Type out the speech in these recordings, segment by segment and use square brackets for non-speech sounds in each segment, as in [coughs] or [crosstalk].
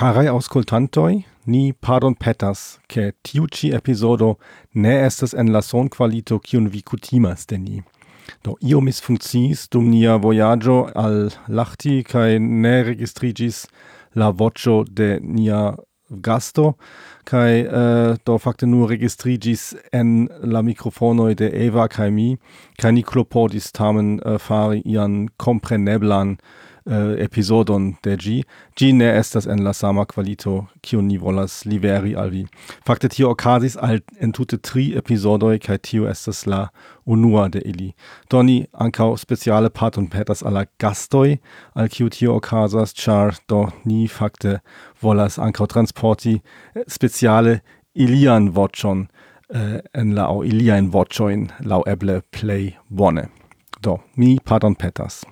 Carai auscultantoi, ni pardon petas, che tiuci episodo ne estes en la son qualito cion vi cutimas de ni. Do io misfunkciis dum nia voyaggio al lachti, cae ne registrigis la vocio de nia gasto kai uh, eh, do fakte nur registrigis en la microfonoi de Eva cae mi cae ni klopodis tamen uh, fari ian compreneblan uh, episodon de gi gi ne estas en la sama qualito kiu ni volas liveri al vi. Fakte tio okazis al entute tri episodoj kaj tio estas la unua de ili. Do ni ankaŭ speciale parton petas al la gastoj al kiu tio okazas ĉar do ni fakte volas ankaŭ transporti eh, speciale ilian voĉon uh, en la au iliajn voĉojn laŭ eble plej bone. Do mi pardon petas.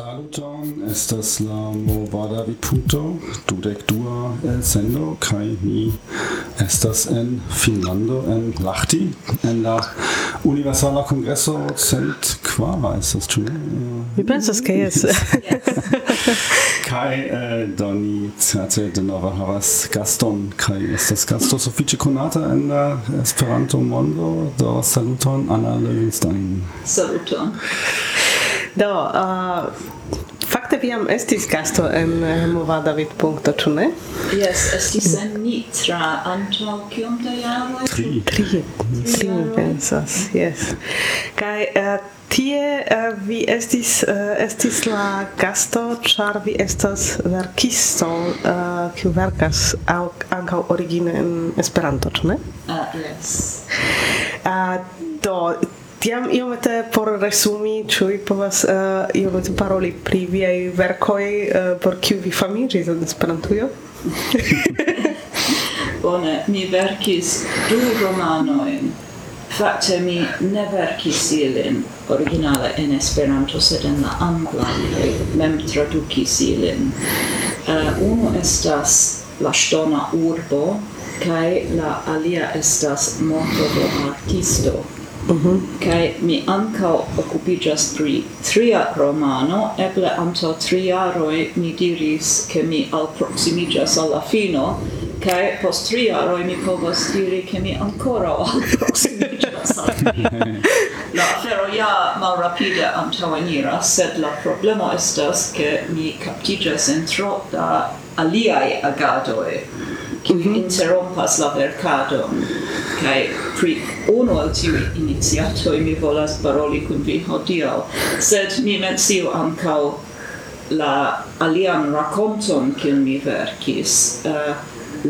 saluton, estas la movada vituto, dudek dua el sendo, kai ni estas en Finlando, en Lahti, en la Universala Congresso cent quara, estas ĉu? Mi pensas ke jes. [laughs] Kai eh, do ni certe denove havas gaston, kai estas gasto sufiĉe konata en la Esperanto-mondo, do saluton Anna Löwenstein Saluton. Do, uh, fakte viam estis gasto en Movada vid punkto, ĉu ne? Yes, estis en Nitra antaŭ kiom da jaroj? Tri. Tri, tri mi pensas, yes. Kaj uh, tie uh, vi estis uh, estis la gasto, ĉar vi estas verkisto, kiu uh, verkas ankaŭ origine en Esperanto, ĉu ne? Ah, yes. Uh, do Tiam iomete por resumi, ĉu vi povas uh, iomete paroli pri viaj verkoj, uh, por kiu vi famiĝis en Esperantujo? [laughs] Bone, mi verkis du romanojn. Fakte mi ne verkis ilin originale en Esperanto, sed en la angla mem tradukis ilin. Eh, uh, unu estas La ŝtona urbo kaj la alia estas Morto de artisto. Mhm. Uh -huh. Kai mi ankaŭ okupiĝas pri tria romano, eble antaŭ tri jaroj mi diris ke mi alproksimiĝas al la fino, kai post tri jaroj mi povas diri ke mi ankoraŭ [laughs] alproksimiĝas al [laughs] La afero ja malrapide antaŭeniras, sed la problemo estas ke mi kaptiĝas en tro da aliaj agadoj, kiu mm mhm. -hmm. interrompas la verkadon kai pri unu al tiui iniziatoi mi volas paroli kun vi hodiaŭ. Sed mi menciu ankaŭ la alian rakonton kiun mi verkis, uh,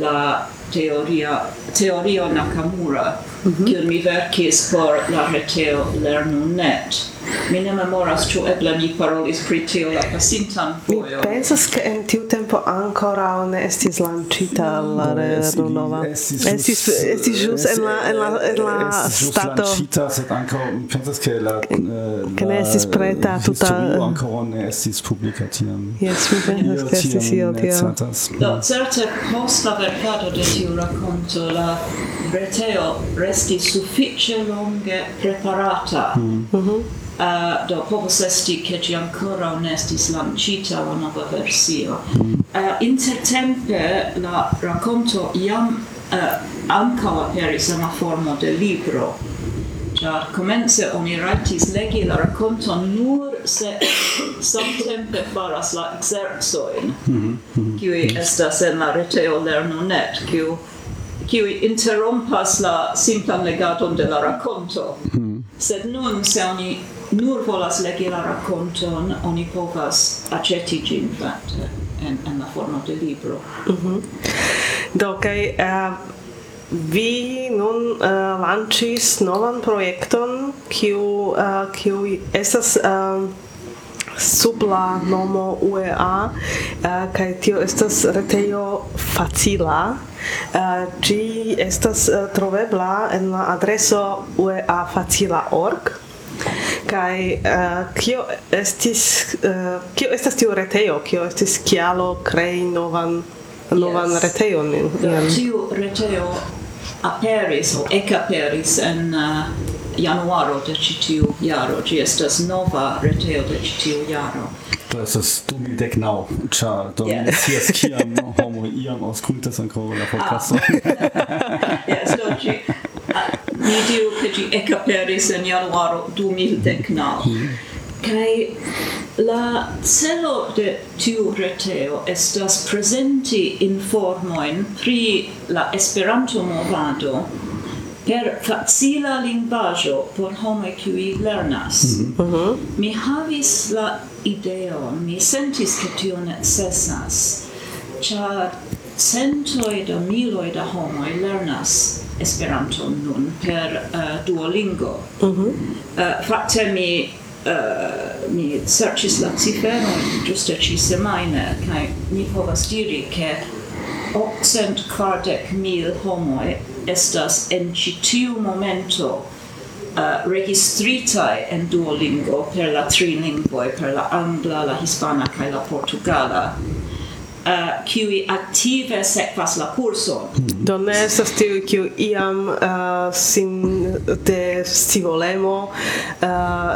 la teoria, teorio Nakamura, mm kiun mi verkis por la reteo lernu.net. Mi ne memoras ĉu eble mi parolis pri tio la pasintan fojon. Mi pensas ke en tiu tempo ankoraŭ ne estis lanĉita la lernu nova. Estis estis, estis ĵus en la en la en la stato. lancita, sed ankaŭ mi pensas ke la ke eh, ne estis preta tuta ankoraŭ ne estis publika tiam. Yes, mi pensas ke estis io tio. Do certe post la verkado de tiu rakonto la reteo restis suffice longe preparata. Mm. Uh, do povos esti che ci ancora non estis lancita la nova versio. Mm. Uh, intertempe la racconto iam eh, uh, anca aperis en la formo de libro. Ciar comence oni raitis legi la raconton nur se [coughs] samtempe faras la exerzoin, mm -hmm. Mm -hmm. kiui estas en la reteo lernu net, kiu kiuj interrompas la simplan legadon de la rakonto. Mm. Sed nun, se oni nur volas legi la rakonton, oni povas aceti gin, fakte en, en la forma de libro. Mm -hmm. Do, kaj uh, eh, vi nun eh, uh, lanĉis novan projekton, kiu, uh, kiu estas... Uh, sub la nomo UEA uh, eh, kaj tio estas retejo facila. Eh, ĝi uh, estas uh, trovebla en la adreso ueafacila.org kai uh, kio estis uh, kio estas tiu retejo? Kio estis kialo krei novan novan yes. retejon tiu retejo aperis o ekaperis en uh, januaro de ĉi tiu jaro. Ĝi estas nova retejo de ĉi tiu jaro. Do estas du mil dek naŭ, ĉar do mi ne scias kiam [laughs] homoj iam aŭskultas ankoraŭ la ah. podcaston. Jes, [laughs] do ĝi ah, mi diru ke ĝi ekaperis en januaro du mil dek naŭ. Mhm. Kai la celo de tiu reteo estas presenti informojn pri la Esperanto movado per facila linguaggio por homo qui lernas. Mm -hmm. Mi havis la ideon, mi sentis che tio necessas, cia centoi da miloi da homoi lernas Esperanton nun per uh, Duolingo. Uh uh, fakte mi uh, mi serĉis la ciferon ĝuste ĉi semajne kaj mi povas diri ke 840.000 homoj estas en ĉi tiu momento uh, registritaj en Duolingo per la tri lingvoj, per la angla, la hispana kaj la portugala, uh, kiuj aktive sekvas la kurson. Do ne estas tiuj, kiuj iam uh, sin de scivolemo uh,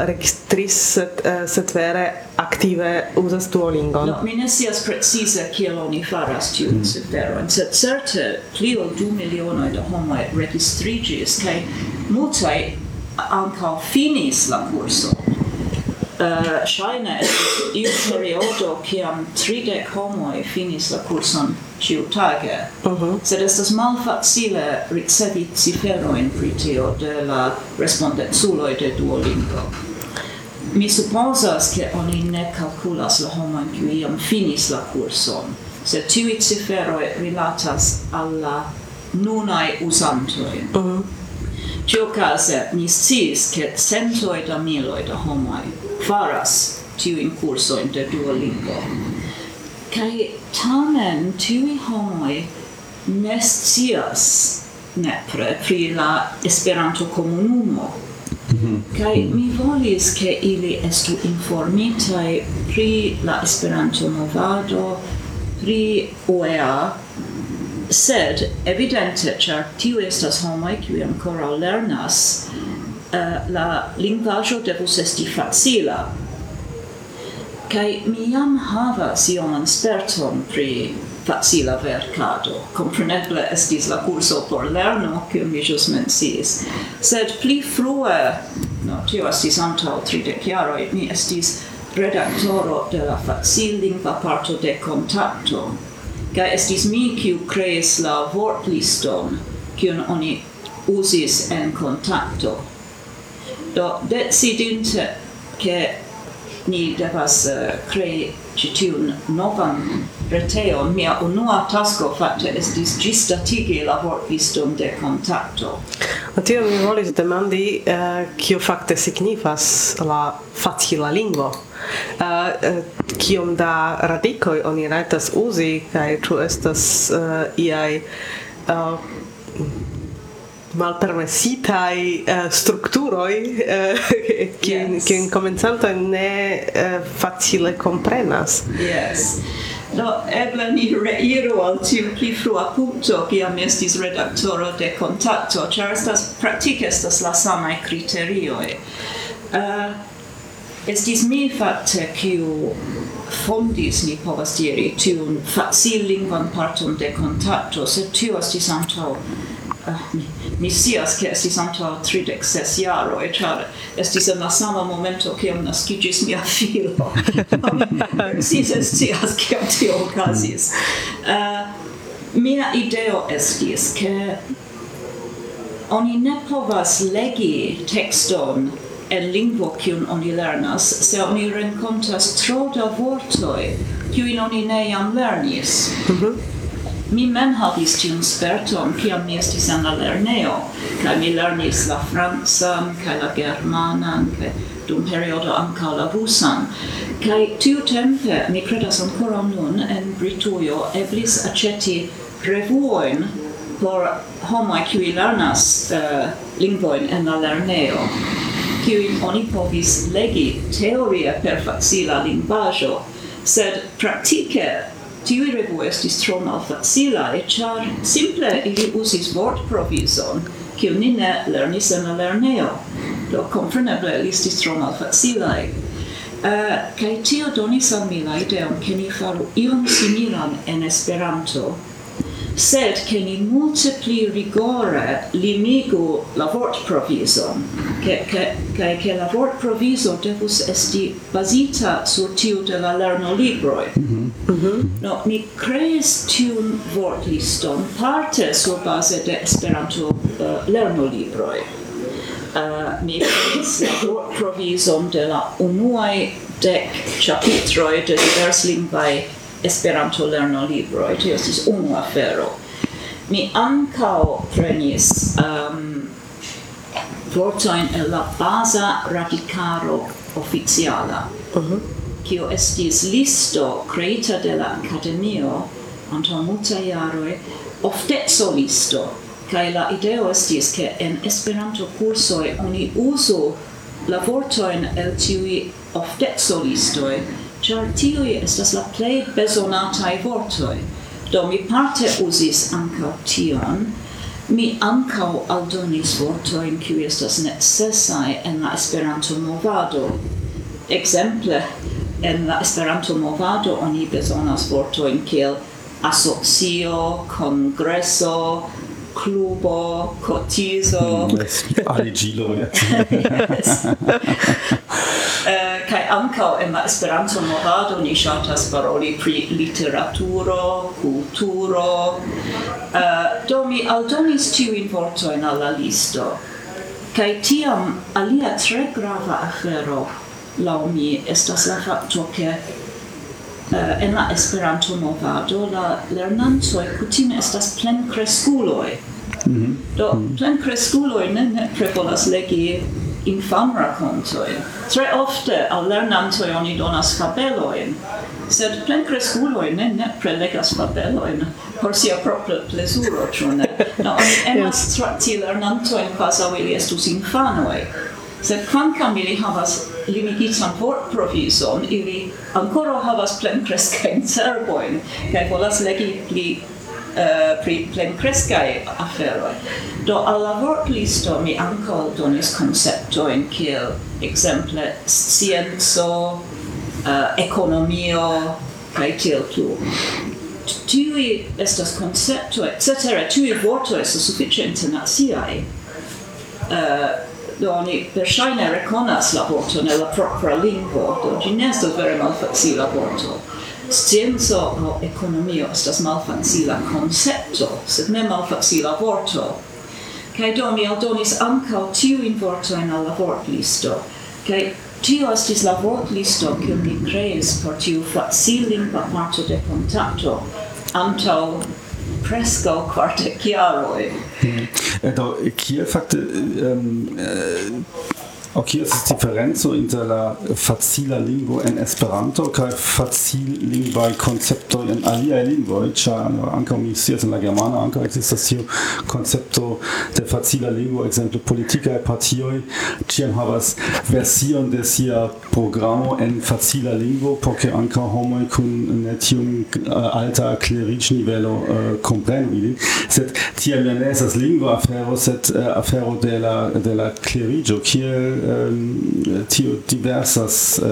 registris set, uh, set vere active usas Duolingon. No, mi ne sias precize kiel oni faras tiun mm. ciferon, sed certe pli ol du milionoj da homoj registrigis, kaj multaj ankaŭ finis la kurso. Eh, uh, shaine estis iu periodo kiam tridec homoi finis la curson ciutage, uh mhm. -huh. sed estas malfacile ricevi ciferoin pritio de la respondenzuloi de Duolingo. Mi supposas che oni ne calculas la homoin kiu iam finis la curson, sed tiui ciferoi rilatas alla nunai usantoin. Mhm. Uh -huh. Ciocase, ni sciis che centoi da miloi da homoi faras tiujn kursojn de Duolingo. Kaj tamen tiuj homoj ne scias nepre pri la Esperanto-komunumo. Mm -hmm. Kaj mi volis, ke ili estu informitaj pri la Esperanto-movado, pri OEA, sed evidente, ĉar tiu estas homoj kiuj ankoraŭ lernas, Eh, la lingvajo devus esti facila. Kai mi jam havas ioman sperton pri facila vercado. Compreneble estis la curso por lerno, kiu mi jus menciis. Sed pli frue, no, tio estis antau tridec jaroi, mi estis redaktoro de la facil lingva parto de Contacto, kai estis mi kiu creis la vortliston, kiun oni usis en Contacto. Do decidinte che ni devas uh, crei citiun novan reteon, mia unua tasko fakte estis gistatigi la vortistum de kontakto. Tio mi volis demandi, eh, kio uh, fakte signifas la facila lingvo? Uh, kiom da radikoj oni rajtas uzi kaj ĉu estas uh, iaj uh, malpermesitai uh, eh, structuroi che uh, che [laughs] yes. comenzanto ne uh, facile comprenas yes Do eble ni reiru al tiu pli frua punto, kiam estis redaktoro de kontakto, ĉar estas praktike estas la samaj kriterioj. Uh, estis mi fakte kiu fondis, ni povas diri, tiun facil lingvan parton de kontakto, sed tio estis antaŭ uh, mi sias che estis antaŭ tridek ses jaroj ĉar estis en la sama momento kiam naskiĝis mia [laughs] filo [laughs] si scias kiam tio okazis uh, mia ideo estis ke oni ne povas legi tekston en lingvo kiun oni lernas, se oni renkontas tro da vortoj kiujn oni ne jam lernis. Mm -hmm. Mi mem havis tiun sperton kiam mi estis en la lerneo, kaj mi lernis la francan kaj la germanan kaj dum periodo ankaŭ la rusan. Kaj tiutempe, mi kredas ankoraŭ nun en Britujo eblis aĉeti revuojn por homoj kiuj lernas uh, lingvojn en la lernejo kiuj oni povis legi teorie per facila lingvaĵo, sed praktike tiui revu estis tro malfacilae, char simple ili usis vort provision, kiu ni ne lernis en la lerneo. Do, compreneble, ili estis tro malfacilae. Uh, kai tio donis al mi la ideon, ke ni faru ion similan en Esperanto, sed che ni multe pli rigore limigu la vort provision, che, che, che, che la vort proviso devus esti basita sur tiu de la lerno libroi. Mm -hmm. Mm -hmm. No, ni crees tiun vort liston parte sur base de Esperanto eh, uh, lerno libroi. Uh, eh, mi crees la vort provision de la unuae dec chapitroi de divers lingvae Esperanto lerno libro, tio estis unu afero. Mi ancao prenis um, vortoin el la baza radikaro oficiala, uh -huh. kio estis listo creita de la Akademio anto multa jaroj, oftezo listo kaj la ideo estis ke en Esperanto kursoj oni uso la vortoin el tiui oftezo listoi char tiui estas la plei besonatai vortoi. Do mi parte usis anca tion, mi anca aldonis vortoin kiu estas necessai en la Esperanto movado. Exemple, en la Esperanto movado oni besonas vortoin kiel asocio, congresso, clubo, cotizo. Mm, Aligilo. [laughs] [laughs] yes. yes. [laughs] Eh, kai ankaŭ en la Esperanto movado ni ŝatas paroli pri literaturo, kulturo. Uh, do mi aldonis tiujn vortojn al la listo. Kaj tiam alia tre grava afero laŭ mi estas la fakto ke uh, en la Esperanto movado la lernantoj kutime estas plenkreskuloj. Mm -hmm. Do mhm. plenkreskuloj ne nepre volas legi infam racontoi. Tre ofte al lernantoi oni donas fabeloin, sed plen cresculoi ne ne prelegas fabeloin por sia propria plesuro, ĉu ne? No, oni [laughs] emas yes. trakti lernantoin kvazaŭ ili estus infanoi, Sed quancam ili havas limigitan vortprovison, ili ancora havas plen crescain cerboin, [laughs] cae volas legi pli uh, pri plen crescae aferoi. Do al la vortlisto mi anco donis conceptoin kiel exemple scienzo, uh, economio, kai tiel plu. Tiui estas concepto, etc. Tiui vorto estas suffice internaziae. Uh, do oni verŝajne reconas la vorto nella la propra do ĝi ne estas vere malfacila vorto scienzo o economio estas malfacila concepto, sed ne malfacila vorto. Kai do mi aldonis ankaŭ tiujn vortojn al la vortlisto, Kai tio estis la vortlisto kiun mi kreis por tiu facillingva parto de kontakto antaŭ preskaŭ kvardek jaroj. Mm. Do kiel fakte um, uh, Ok, es ist es differenzo inter la facila lingvo en Esperanto kaj facil lingvaj konceptoj en aliaj lingvoj, ĉar ankaŭ mi scias en la germana ankaŭ ekzistas tiu koncepto de facila lingvo, ekzemple politikaj partioj ĉiam havas version de sia programo en facila lingvo por ke ankaŭ homoj kun ne tiom eh, alta kleriĝnivelo komprenu eh, ilin, sed tiam ja ne estas lingvo afero, sed eh, afero de la de la kleriĝo kiel um, tio diversas äh,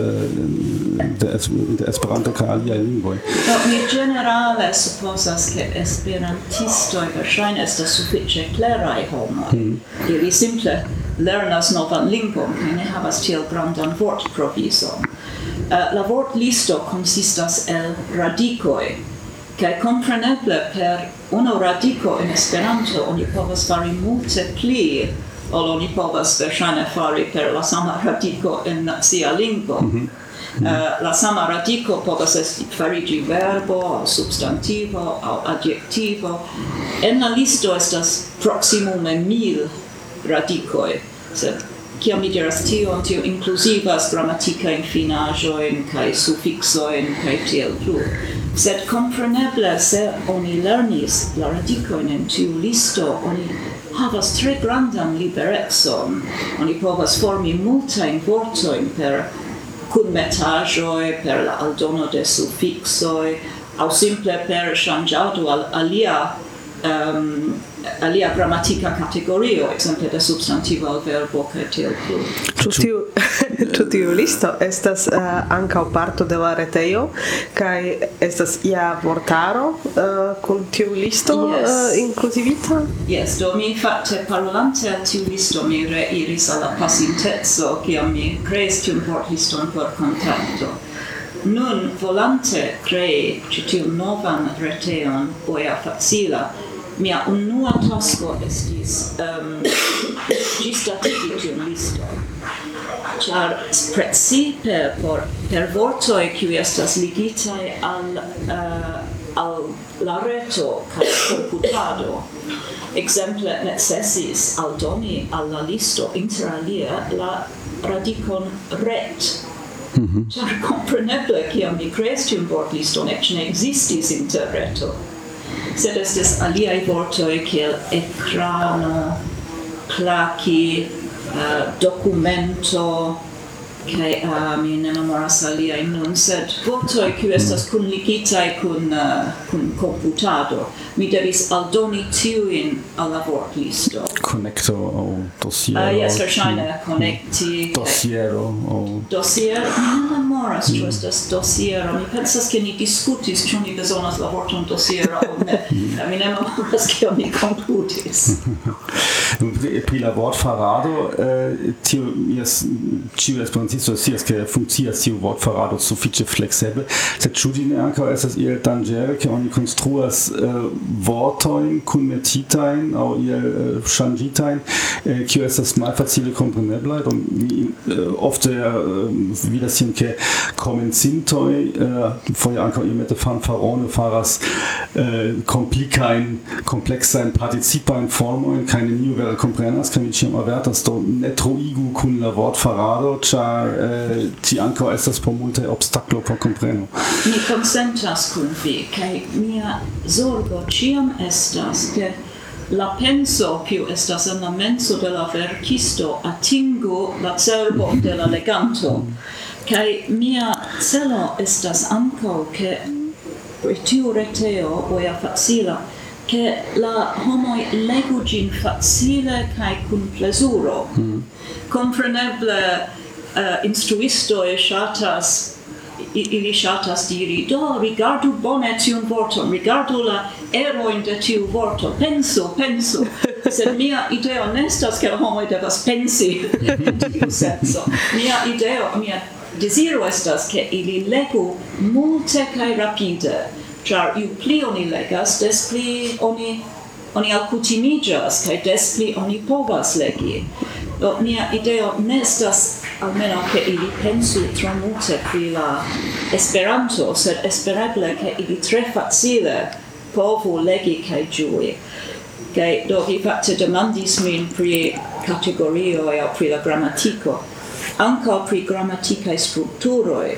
de, de Esperanto kaj aliaj lingvoj. Do mi ĝenerale supozas ke esperantistoj verŝajne estas sufiĉe kleraj homoj. Mm. Ili simple lernas novan lingvon kaj ne havas tiel grandan vortprovizon. Uh, äh, la vortlisto konsistas el radikoj kaj kompreneble per unu radiko en Esperanto oni povas fari multe pli ol oni povas verŝajne fari per la sama radiko en sia lingvo. Mm -hmm. Mm -hmm. uh, la sama radiko povas esti farigi verbo, substantivo au adjektivo. En la listo estas proximume mil radikoj, sed kiam mi diras tion, tio inklusivas in finaĵojn kaj sufiksojn kai tiel plu. Sed compreneble, se oni lernis la radikojn en tiu listo, oni havas tre grandan liberecon. Oni povas formi multajn vortojn per kunmetaĵoj, per la aldono de sufiksoj, aŭ simple per ŝanĝado al alia um, alia grammatica categorio, exemple de substantivo al verbo kaj tiel plu. Tutiu tutiu [laughs] listo estas uh, ankaŭ parto de la retejo kaj estas ja vortaro uh, kun tiu listo yes. uh, inkluzivita. Yes, do mi fakte parolante al tiu listo mi reiris al la pasinteco kiam mi kreis tiun vortliston por kontakto. Nun volante crei citium novan reteon oia facila mia unua tasko estis um, ĝisdatigi tiun listo. Char precipe por per vortoi qui estas ligitai al uh, al la reto kaj computado, exemple necessis aldoni al la listo interalie la radicon ret Mm -hmm. Ĉar kompreneble kiam mi kreis tiun vortliston eĉ ne ekzistis interreto sed estes aliai vortoi kiel ekrano, claci, uh, eh, documento, kai uh, eh, mi ne memoras alia in nun sed vortoi kiu estas kun ligitai kun uh, kun computado mi devis aldoni tiu in al lavoro listo connecto o dossiero uh, yes erscheine connecti eh. dossiero o dossier? Mi ne memoras mm. estas dossiero. Mi pensas ke ni discutis ĉu ni bezonas la vorton dossiero o ne. Mm. Mi ne memoras ke ni konkludis [laughs] pri la vortfarado uh, tiu jes ĉiu respons scias ke funkcias tiu vortfarado sufiĉe fleksebel, sed ĉu ĝi ne ankaŭ estas iel danĝere, ke oni konstruas eh, vortojn kunmetitajn aŭ iel eh, ŝanĝitajn, eh, kiu estas malfacile kompreneblaj, do mi eh, ofte eh, vidas tion ke komencintoj eh, foje ankaŭ iomete fanfarone faras eh, komplikajn, kompleksajn participajn formojn kaj neniu vere komprenas, kaj mi ĉiam avertas do ne troigu kun la vortfarado, ĉar eh, ti ankaŭ estas por multaj obstaklo por kompreno. Mi konsentas kun vi kaj mia zorgo ĉiam estas ke la penso kiu estas en la menso de la verkisto atingu la cerbo de la leganto. Kaj mia celo estas ankaŭ ke pri tiu reteo oia facila che la homoi legu gin facile cae cun plesuro. Mm. Compreneble uh, instruistoi shatas ili shatas diri, do, rigardu bone tiun vorton, rigardu la eroin de tiu vorto, pensu, pensu. [laughs] Sed mia ideo nestas che homoi devas pensi [laughs] in tiu senso. Mia ideo, mia desiro estas che ili legu multe cae rapide, char iu pli oni legas, des pli oni oni alcutimigas, cae des pli oni povas legi. Do, mia ideo nestas almeno che ili pensu tro multe pri la Esperanto, sed espereble che ili tre facile povu legi kaj giui. Kaj do vi fakte demandis min pri kategorioj o pri la grammatico, ankaŭ pri gramatikaj strukturoj.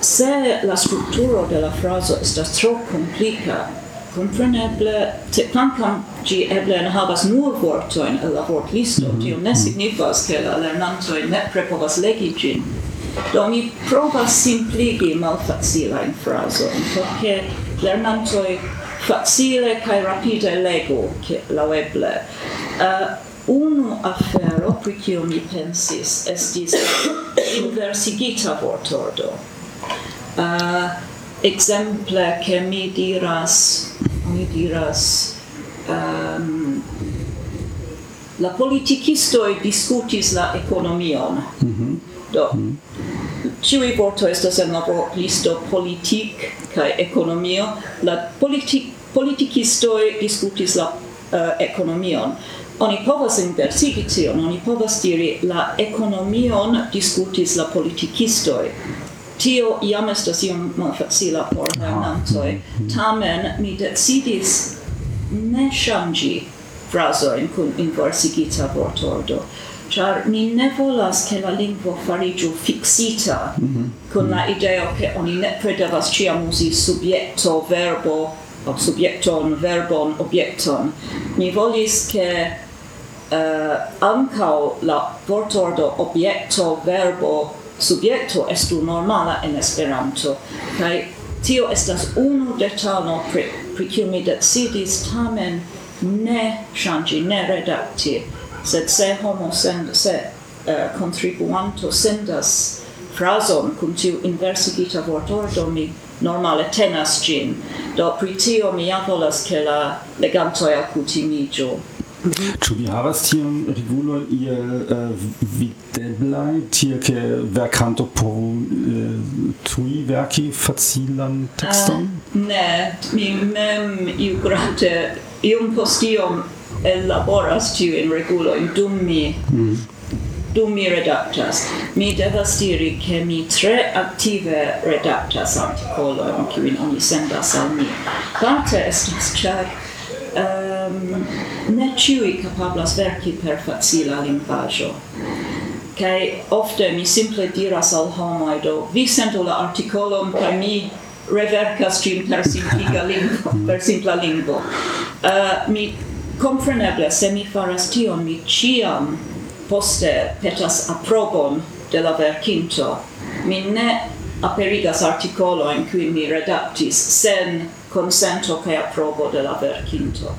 Se la strukturo de la frazo estas tro komplika, compreneble, quancam gi eble ne havas nur vortoin el la vortlisto, mm -hmm. tio ne mhm. signifas ke la lernantoi ne prepovas legi gin. Do mi provas simpligi malfacilain frasoin, perché lernantoi facile kai rapide lego, che laueble. Uh, eh, unu afero pri kiu mi pensis estis [coughs] inversigita vortordo. Uh, exemple che mi diras mi diras um, la politikisto discutis la ekonomion mm -hmm. do mm -hmm. ciui vorto estas en la listo politik kaj ekonomio la politik politikistoj diskutis la uh, ekonomion oni povas inversigi tion, oni povas diri la ekonomion diskutis la politikistoj tio iam estas iom malfacila por lernantoj. Tamen mi decidis ne ŝanĝi frazojn kun inversigita vortordo. Char ni ne volas che la lingvo farigiu fixita mm -hmm. con la idea che oni ne devas ciam usi subjecto, verbo, o subjecton, verbon, objecton. Mi volis che uh, eh, ancau la vortordo objecto, verbo, subjekto estu normala en Esperanto. Kaj tio estas unu detalo pri, pri kiu mi decidis tamen ne ŝanĝi, ne redakti, sed se homo send, se eh, uh, contribuanto sendas frason cum tiu inversigita vortordo mi normale tenas gin. Do pri tio mi ja volas che la legantoi acutimiĝu. Ĉu vi havas tiun regulon iel uh, videblaj, tie ke verkanto por uh, tuj verki facilan tekston? Uh, ne, mi mem iukurante iom post iom ellaboras tiujn regulojn dum mi mm. dum mi redaktas. Mi devas diri ke mi tre aktive redaktas artikolojn kiujn oni sendas al mi. Parte estas ĉar um, ne ciui capablas verci per facila linguaggio. Kai ofte mi simple diras al homoi, do vi sento la articolum, kaj mi revercas cim per simpliga lingvo, [laughs] per simpla lingvo. Uh, mi compreneble, se mi faras tion mi ciam poste petas aprobon de la verkinto. Mi ne aperigas artikolojn cui mi redactis sen consento kaj aprobo de la verkinto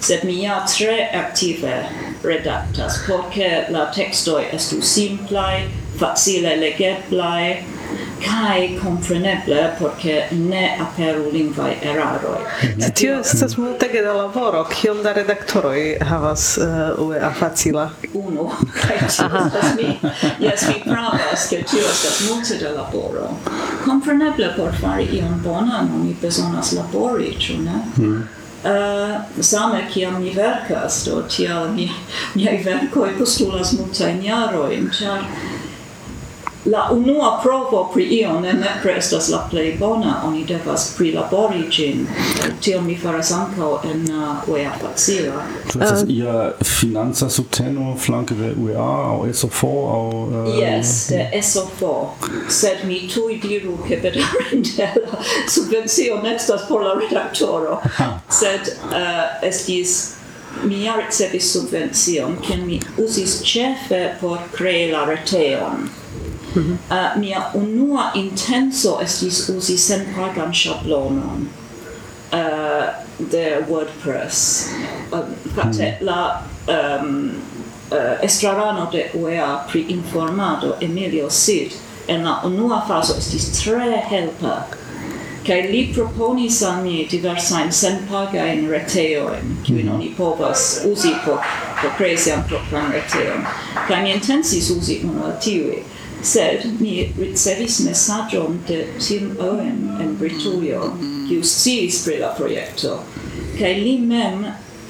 sed mi ja tre active redactas, porque la textoi estu simplai, facile legeblai kai compreneble porque ne aperu lingvai eraroi. Mhm. Tio mhm. estas multege da laboro, kiom da redaktoroi havas eh, uh, UEA facila? Uno, [laughs] kai tio estas mi. Yes, mi pravas, ke tio estas multe da laboro. Compreneble por fari ion bona, bonan, mi besonas labori, ĉu ne? Hmm. Uh, same kiam mi verkas, do tial mi, miai verkoi postulas multajn jarojn, ĉar la unua provo pri io ne nepre estas la plej bona, oni devas prilabori ĝin. Tion mi faras ankaŭ en uh, UEA facila. Ĉu estas um, ia financa subteno flanke de UEA aŭ SOFO aŭ... Uh, yes, de SOFO. Sed mi tuj diru ke bedaŭrinde [laughs] la subvencio ne estas por la redaktoro. Sed uh, estis mi ja ricevis subvencion, ken mi usis ĉefe por krei la reteon. -hmm. uh, mia unua intenso estis usi senpagan ŝablonon uh, de WordPress. Um, uh, fakte mm. la um, uh, estrarano de UEA pri informado Emilio Sid en la unua faso estis tre helpa kai li proponis al mi diversajn senpagajn reteojn kiujn mm. oni povas uzi por por krei sian propran reteo kai mi intensis usi uno el sed mi ricevis messagion de Tim Owen en Britujo, kiu sciis pri la projekto, kaj li mem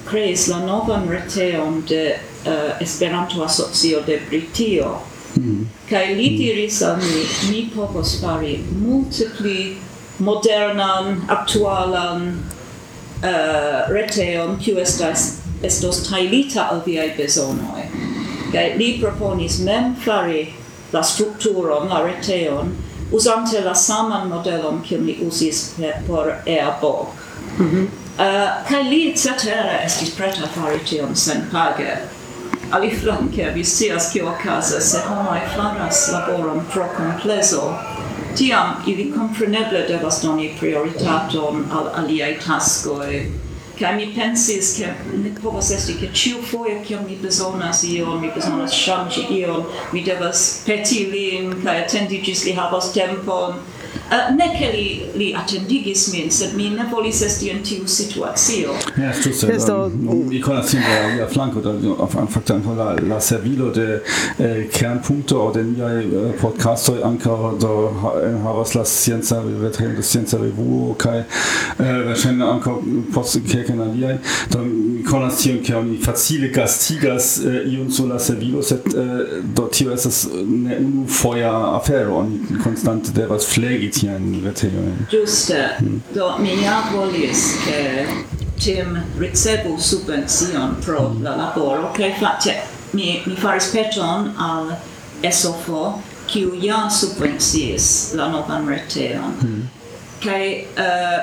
creis la novan reteon de eh, uh, Esperanto Asocio de Britio. Mm. Kaj li diris al mi, mi povos fari multe pli modernan, aktualan uh, reteon, kiu estas estos tailita al viaj bezonoj. Kaj li proponis mem fari la strukturon, la reteon, usante la saman modelon kiun li usis por Airborg. Mm -hmm. uh, eh, kai li cetera estis preta fari tion senpage. Aliflanke, vi scias kio okazas se homoj faras laboron pro komplezo, tiam ili compreneble devas doni prioritaton al aliaj taskoj, kai mi pensis, ke ne povas esti, ke ciu foje, kiam mi bezonas ion, mi bezonas shangi ion, mi devas peti lin, kaj attendi gis li havas tempon, Uh, ne che li, li accendigis min, sed mi ne volis esti in tiu situazio. Ja, es giusto. Esto... Um, mi conas sin la mia flanco, da, auf an facto anco la, la servilo de eh, kernpunkto o de miei eh, podcastoi anca do en eh, havas la scienza, vetrem de scienza revuo, kai eh, verŝajne anca post kelkajn aliai, da mi conas tion, che mi facile gastigas eh, iun sur la servilo, sed eh, do tio estas eh, ne unu foia afero, oni konstante devas flegi krei tian reteojn. Ĝuste. Mm. Do mi ja volis ke tim ricevu subvencion pro mm. la laboro kaj face mi mi faris peton al SOFO kiu ja subvencies la novan reteon. Mm. Kaj uh, eh,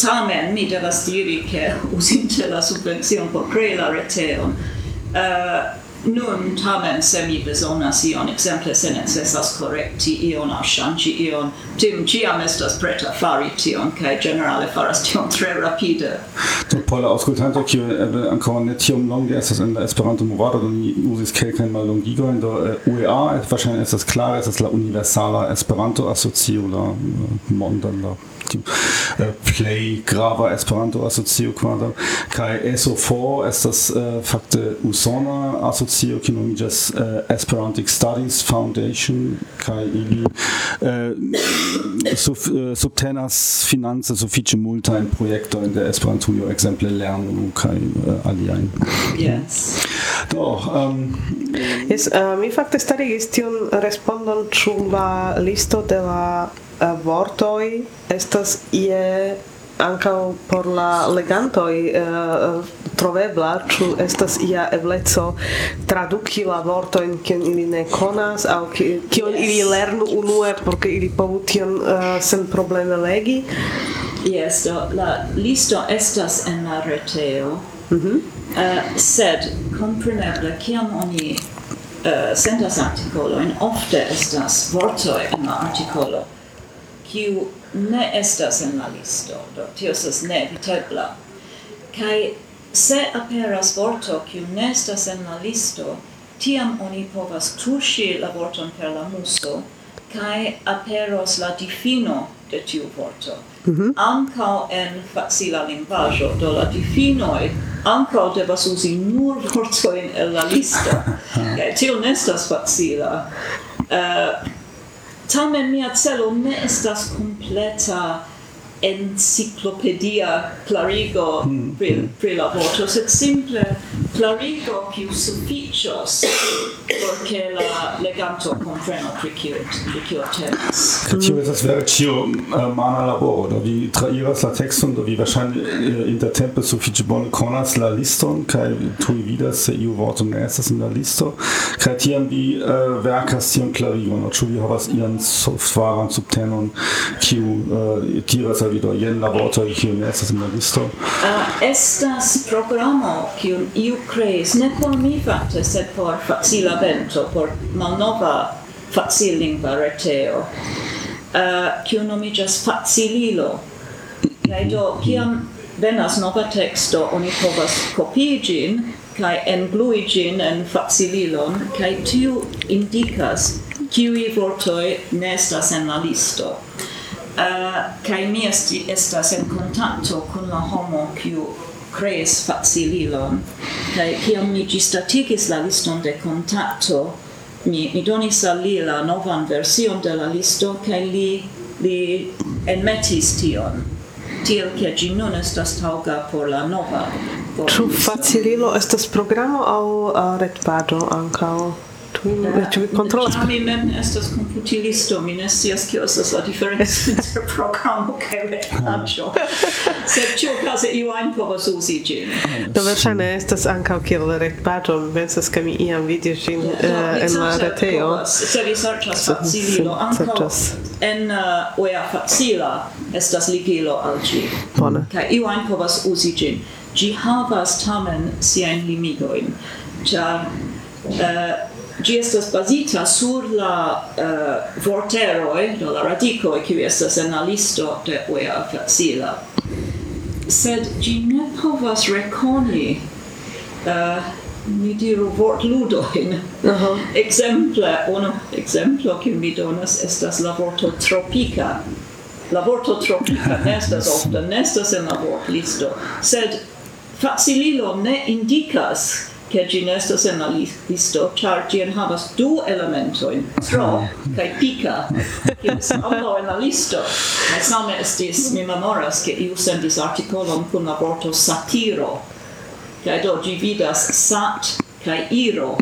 tamen mi devas diri ke usinte la subvencion por crei la reteon uh, Nun tamen se mi besonas ion exemple se necessas correcti ion au shangi ion. Tim ciam estas preta fari tion kaj generale faras tion tre rapide. Do por la aŭskultanto kiu eble ancora ne tiom longe estas en la Esperanto movado do ni uzis kelkajn mallongigojn do eh, UEA wahrscheinlich estas klare estas la universala Esperanto asocio la eh, mondan la Äh, play grava Esperanto asocio kvadro kai SO4 estas uh, fakte usona asocio kiu nomiĝas uh, Esperantic Studies Foundation kai ili uh, sub, uh, subtenas finance sufiĉe multajn projektojn de Esperantujo ekzemple lernu kaj uh, aliajn. Yes. Do, um, yes, uh, mi fakte starigis tion respondon ĉu la listo de la Eh, uh, vortoi estas ie ankaŭ por la legantoj uh, trovebla ĉu estas ia ebleco traduki la vortojn kiun ili ne konas aŭ kion yes. ili lernu unue por ke ili povu tion uh, senprobleme legi Yes, do la listo estas en la reteo, Mm -hmm. uh, sed compreneble, kiam oni uh, sendas artikolojn ofte estas vortoj en la artikolo kiu ne estas en la listo, do tio estas ne evitebla. Kai se aperas vorto kiu ne estas en la listo, tiam oni povas tuŝi la vorton per la muso, kai aperos la difino de tiu vorto. Mm -hmm. Ancao en facila linguaggio, do la difinoi ancao devas usi nur vortoin el la listo. [laughs] Tio nestas facila. Uh, Tamen mia celo ne estas completa enciclopedia clarigo mm. pri, pri la voto, sed simple clarigo kiu suficios por ke la leganto kompreno pri kiu pri kiu temas. Tio estas vere ĉio eh, mana laboro, do vi trairas la tekston, do vi der eh, intertempe sufiĉe bone konas la liston kaj tuj vidas se iu vorto ne estas en la listo kaj tiam vi eh, verkas tiun klarigon, ĉu vi havas ian softvaran subtenon kiu tiras al vi do jen la vortoj kiu ne estas en la listo. Estas programo kiu iu creis, ne por mi fakte sed por facila vento, por malnova facilingva reteo, uh, kiu nomiĝas facililo. Kaj do, kiam venas nova teksto oni povas kopii ĝin kai englui ĝin en facililon, kaj tiu indikas kiuj vortoi ne estas en la listo. Eh, uh, kai mi esti, estas en kontakto kun la homo kiu creis facililon. Kaj kiam mi gistatigis la liston de kontakto, mi, mi donis al li la novan version de la listo, kaj li, li enmetis tion, tiel ke ĝi nun estas taŭga por la nova. Ĉu facililo estas programo aŭ uh, retpaĝo ankaŭ? tu ĉu vi mi mem estas computilisto mi ne scias kio estas la diferenco [laughs] inter programo kaj retpaĝo sed kaze iu ajn povas uzi ĝin. Do verŝajne estas ankaŭ kiel retpaĝo. Mi pensas ke mi iam vidis ĝin eh, en la retejo. se vi serĉas facililo. ankaŭ en eh, oea facila estas ligilo al ĝi. Bone kaj iu ajn povas uzi ĝin. Ĝi havas tamen siajn limigojn ĉar Uh, Gi estas bazita sur la eh, uh, vorteroi, do la radicoi, kiu estas en la listo de uea facila. Sed gi ne povas reconi, uh, eh, ni diru, vortludoin. Uh -huh. Exemple, unu exemplo kiu mi donas estas la vorto tropica. La vorto tropica [laughs] nestas ofte, nestas en la vortlisto, sed facililo ne indicas che gi estas en la listo, char gin havas du elementoin, tro kai pica, che ambo en la listo. Same estis, mi memoras, che iu sendis articolon kun la vorto satiro, kai do gi vidas sat kai iro.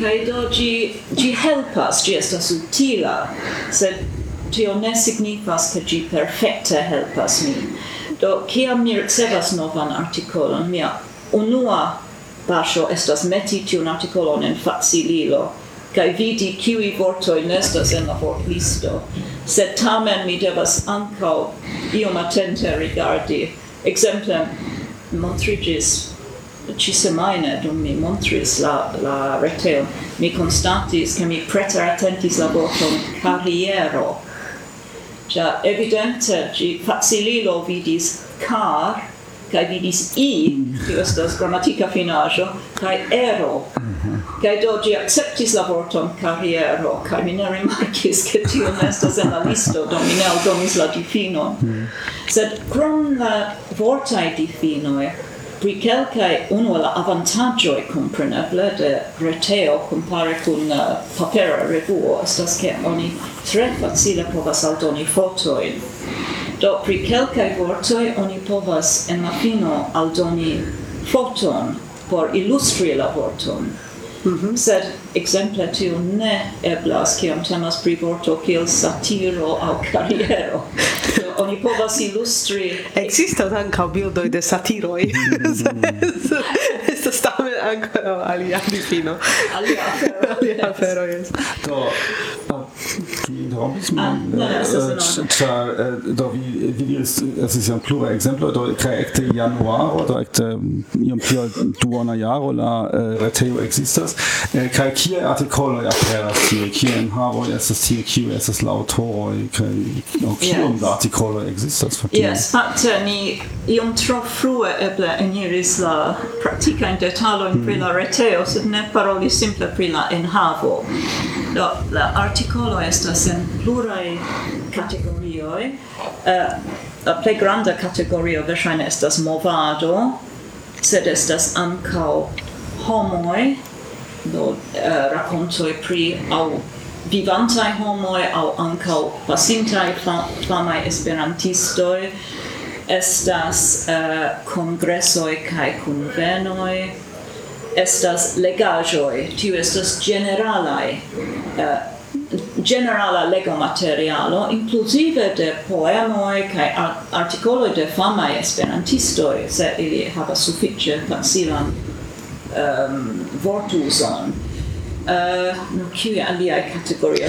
Kai do gi, gi helpas, gi estas utila, sed tio ne signifas che gi perfecte helpas mi Do, kiam mi ricevas novan articolon, mia unua pasho estas meti tiun artikolon en facililo, kai vidi kiui vortoi nestas en la vortlisto, sed tamen mi devas ancau iom attente rigardi. Exemplem, montrigis ci semaine dum mi montris la, la reteo, mi constatis che mi preter attentis la vorton carriero. Cioè, evidente, ci facililo vidis car, kai vidis i, tio estas gramatika finajo kai ero. kai do ĝi akceptis la vorton kariero, kai mi ne rimarkis, ke tio ne estas en la listo, do mi ne aldonis la difinon. Sed krom la vortai difinoi pri kelkaj unu la avantaĝoj kompreneble de reteo kompare kun uh, papera revuo estas ke oni tre facile povas aldoni fotojn Do pri kelkaj vortoj oni povas en la fino aldoni foton por ilustri la vorton. Mm -hmm. Sed ekzemple tio ne eblas kiam temas pri vorto kiel satiro aŭ kariero. [laughs] oni povas illustri existas ankaŭ bildoj de satiroj estas tamen ankaŭ alia difino alia alia afero jes do rompis man ĉar do vi vi diris estis jam plura ekzemploj do kaj ekde januaro do ekde iom pli ol duona jaro la retejo ekzistas kaj kie artikoloj aperas tie kie enhavoj estas tie kiu estas la aŭtoroj kaj no kiom da artikoloj popolo ekzistas fakte. Yes, fakte ni iom tro frue eble eniris la praktikajn detalojn mm. pri hmm. la reteo, sed ne paroli simple pri la enhavo. Do, la artikolo estas en pluraj kategorioj. Uh, la plej granda kategorio verŝajne estas movado, sed estas ankaŭ homoj, do uh, rakontoj pri aŭ vivantai homoi au ancau pasintai flamai esperantistoi estas eh, uh, congressoi cae convenoi estas legajoi tiu estas generalai uh, eh, generala lego materialo inclusive de poemoi kai articoloi de famai esperantistoi se ili havas sufiĉe facilan um, ehm, vortuson Uh, kiu alia kategorio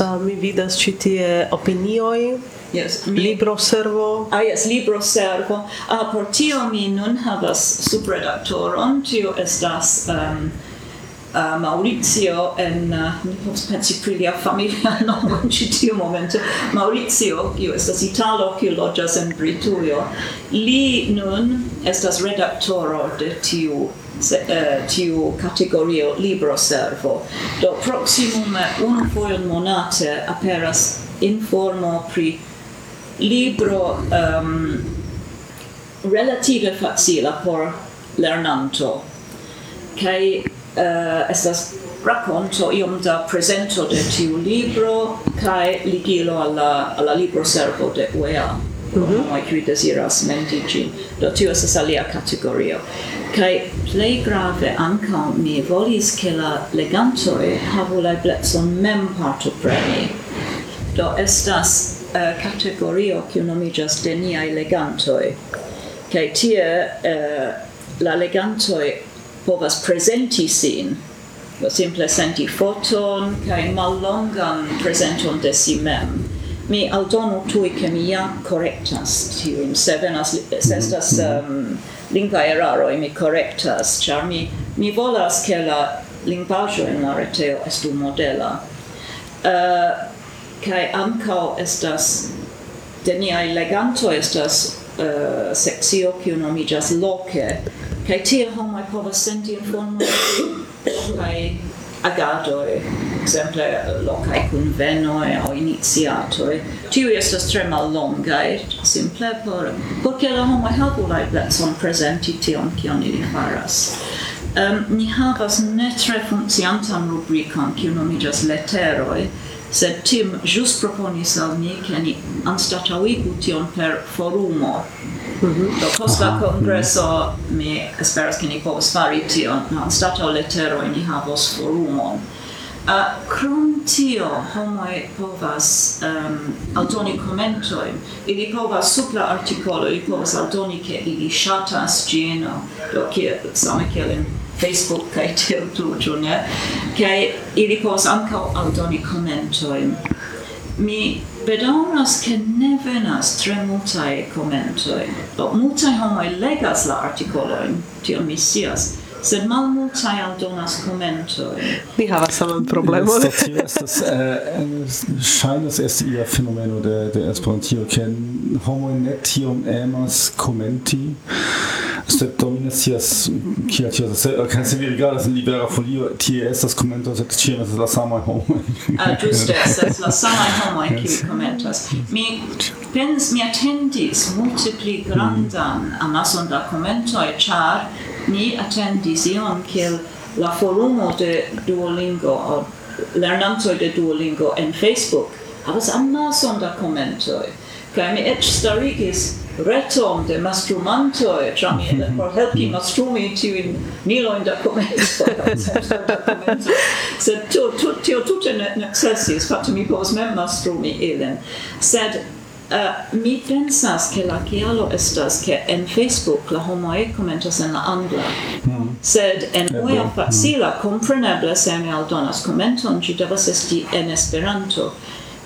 uh, mi vidas ci tie opinioi Yes, mi... libro servo. Ah, yes, libro servo. Ah, por tio mi nun havas subredaktoron, tio estas um, uh, Maurizio en uh, pensi pri lia familia [laughs] nomo en ĉi tiu momento Maurizio kiu estas italo kiu loĝas en Britujo li nun estas redaktoro de tiu se, uh, tiu kategorio libro servo. Do proximume unu fojon monate aperas informo pri libro um, relative facila por lernanto. Kai uh, estas racconto iom da presento de tiu libro kai ligilo alla alla libro servo de UEA. Mm -hmm. ma qui desiras mendigi do tio estas alia kategorio. Kai plej grave ankaŭ mi volis ke la legantoj havu la eblecon mem partopreni. Do estas uh, kategorio kiu nomiĝas de niaj legantoj. Kaj tie uh, la legantoj povas presenti sin, do simple senti foton kaj mallongan prezenton de si mem. Mi aldonu tui ke mi ja korektas tiujn. Se venas, se estas mhm. um, lingva eraroj mi korektas. Ĉar mi, mi volas ke la lingvaĵo en la reteo estu modela. Eh, uh, kai ancao estas de niaj legantoj estas uh, sekcio kiu nomiĝas loke kai tie homoj povas senti informoj [coughs] kaj agadoj, exemple lokaj kunvenoj aŭ iniciatoj. Tiu estas tre mallongaj, simple por por ke la homoj helpu la eblecon prezenti tion kion ili faras. Um, ni havas ne tre funkciantan rubrikon, kiu nomiĝas leteroj, sed Tim just proponis al mi, ke ni anstataŭigu tion per forumo, -hmm. Do post la congresso mm -hmm. mi esperas ke ni povos fari tion, anstataŭ lettero ni havos forumon. Uh, krom tio, homoj povas um, aldoni komentojn, ili povas sub la artikolo, ili povas aldoni ke ili ŝatas ĝin, do kiel, same kiel en Facebook kai tiel tu, ĉu ne? Kaj ili povas ankaŭ aldoni komentojn. Mi bedaŭras, ke ne venas tre multaj komentoj. Do multaj homoj legas la artikolojn, tion mi scias, sed malmultaj aldonas commentoi. Mi havas saman problemon. Tio estas eh, eh, ŝajnas esti ia fenomeno de de Esperantio, ke homoj ne tiom emas komenti. Sed dominacias kia tio se eh, kaj se vi rigardas en libera folio tie estas komento sed ĉiam estas la samaj homoj. Ah, ĝuste estas la samaj homoj kiuj komentas. Mi pens mi atendis multe pli grandan amason da komentoj, ĉar ni attendis ion kiel la forumo de Duolingo o lernantoj de Duolingo en Facebook. Havas amason da komentoj. Kaj mi eĉ starigis retom de mastrumantoj ĉar mi mm -hmm. por helpi [laughs] mastrumi tiujn milojn da komentoj. [laughs] Sed tio tute ne necessis fatto mi pos mem mastrumi ilin. Sed Uh, mi pensas che la chialo estas che en Facebook la homoe commentas en la angla. Mm. Sed en eh, oia hmm. facila mm. compreneble se mi aldonas commenton, ci devas esti en Esperanto.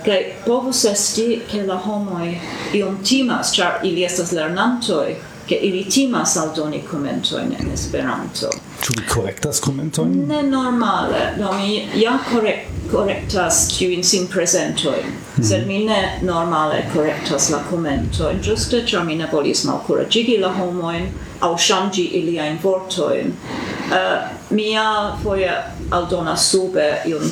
kai povus esti che la homoe iom timas, char ili estas lernantoi, ke ili timas aldoni commento en Esperanto. Ĉu vi korektas komentojn? Ne normale, do mi ja korek korektas tiujn sin prezentojn, mm -hmm. sed mi ne normale korektas la komentojn, ĝuste ĉar mi ne volis malkuraĝigi la homojn aŭ ŝanĝi iliajn vortojn. Uh, mi ja foje aldonas sube iun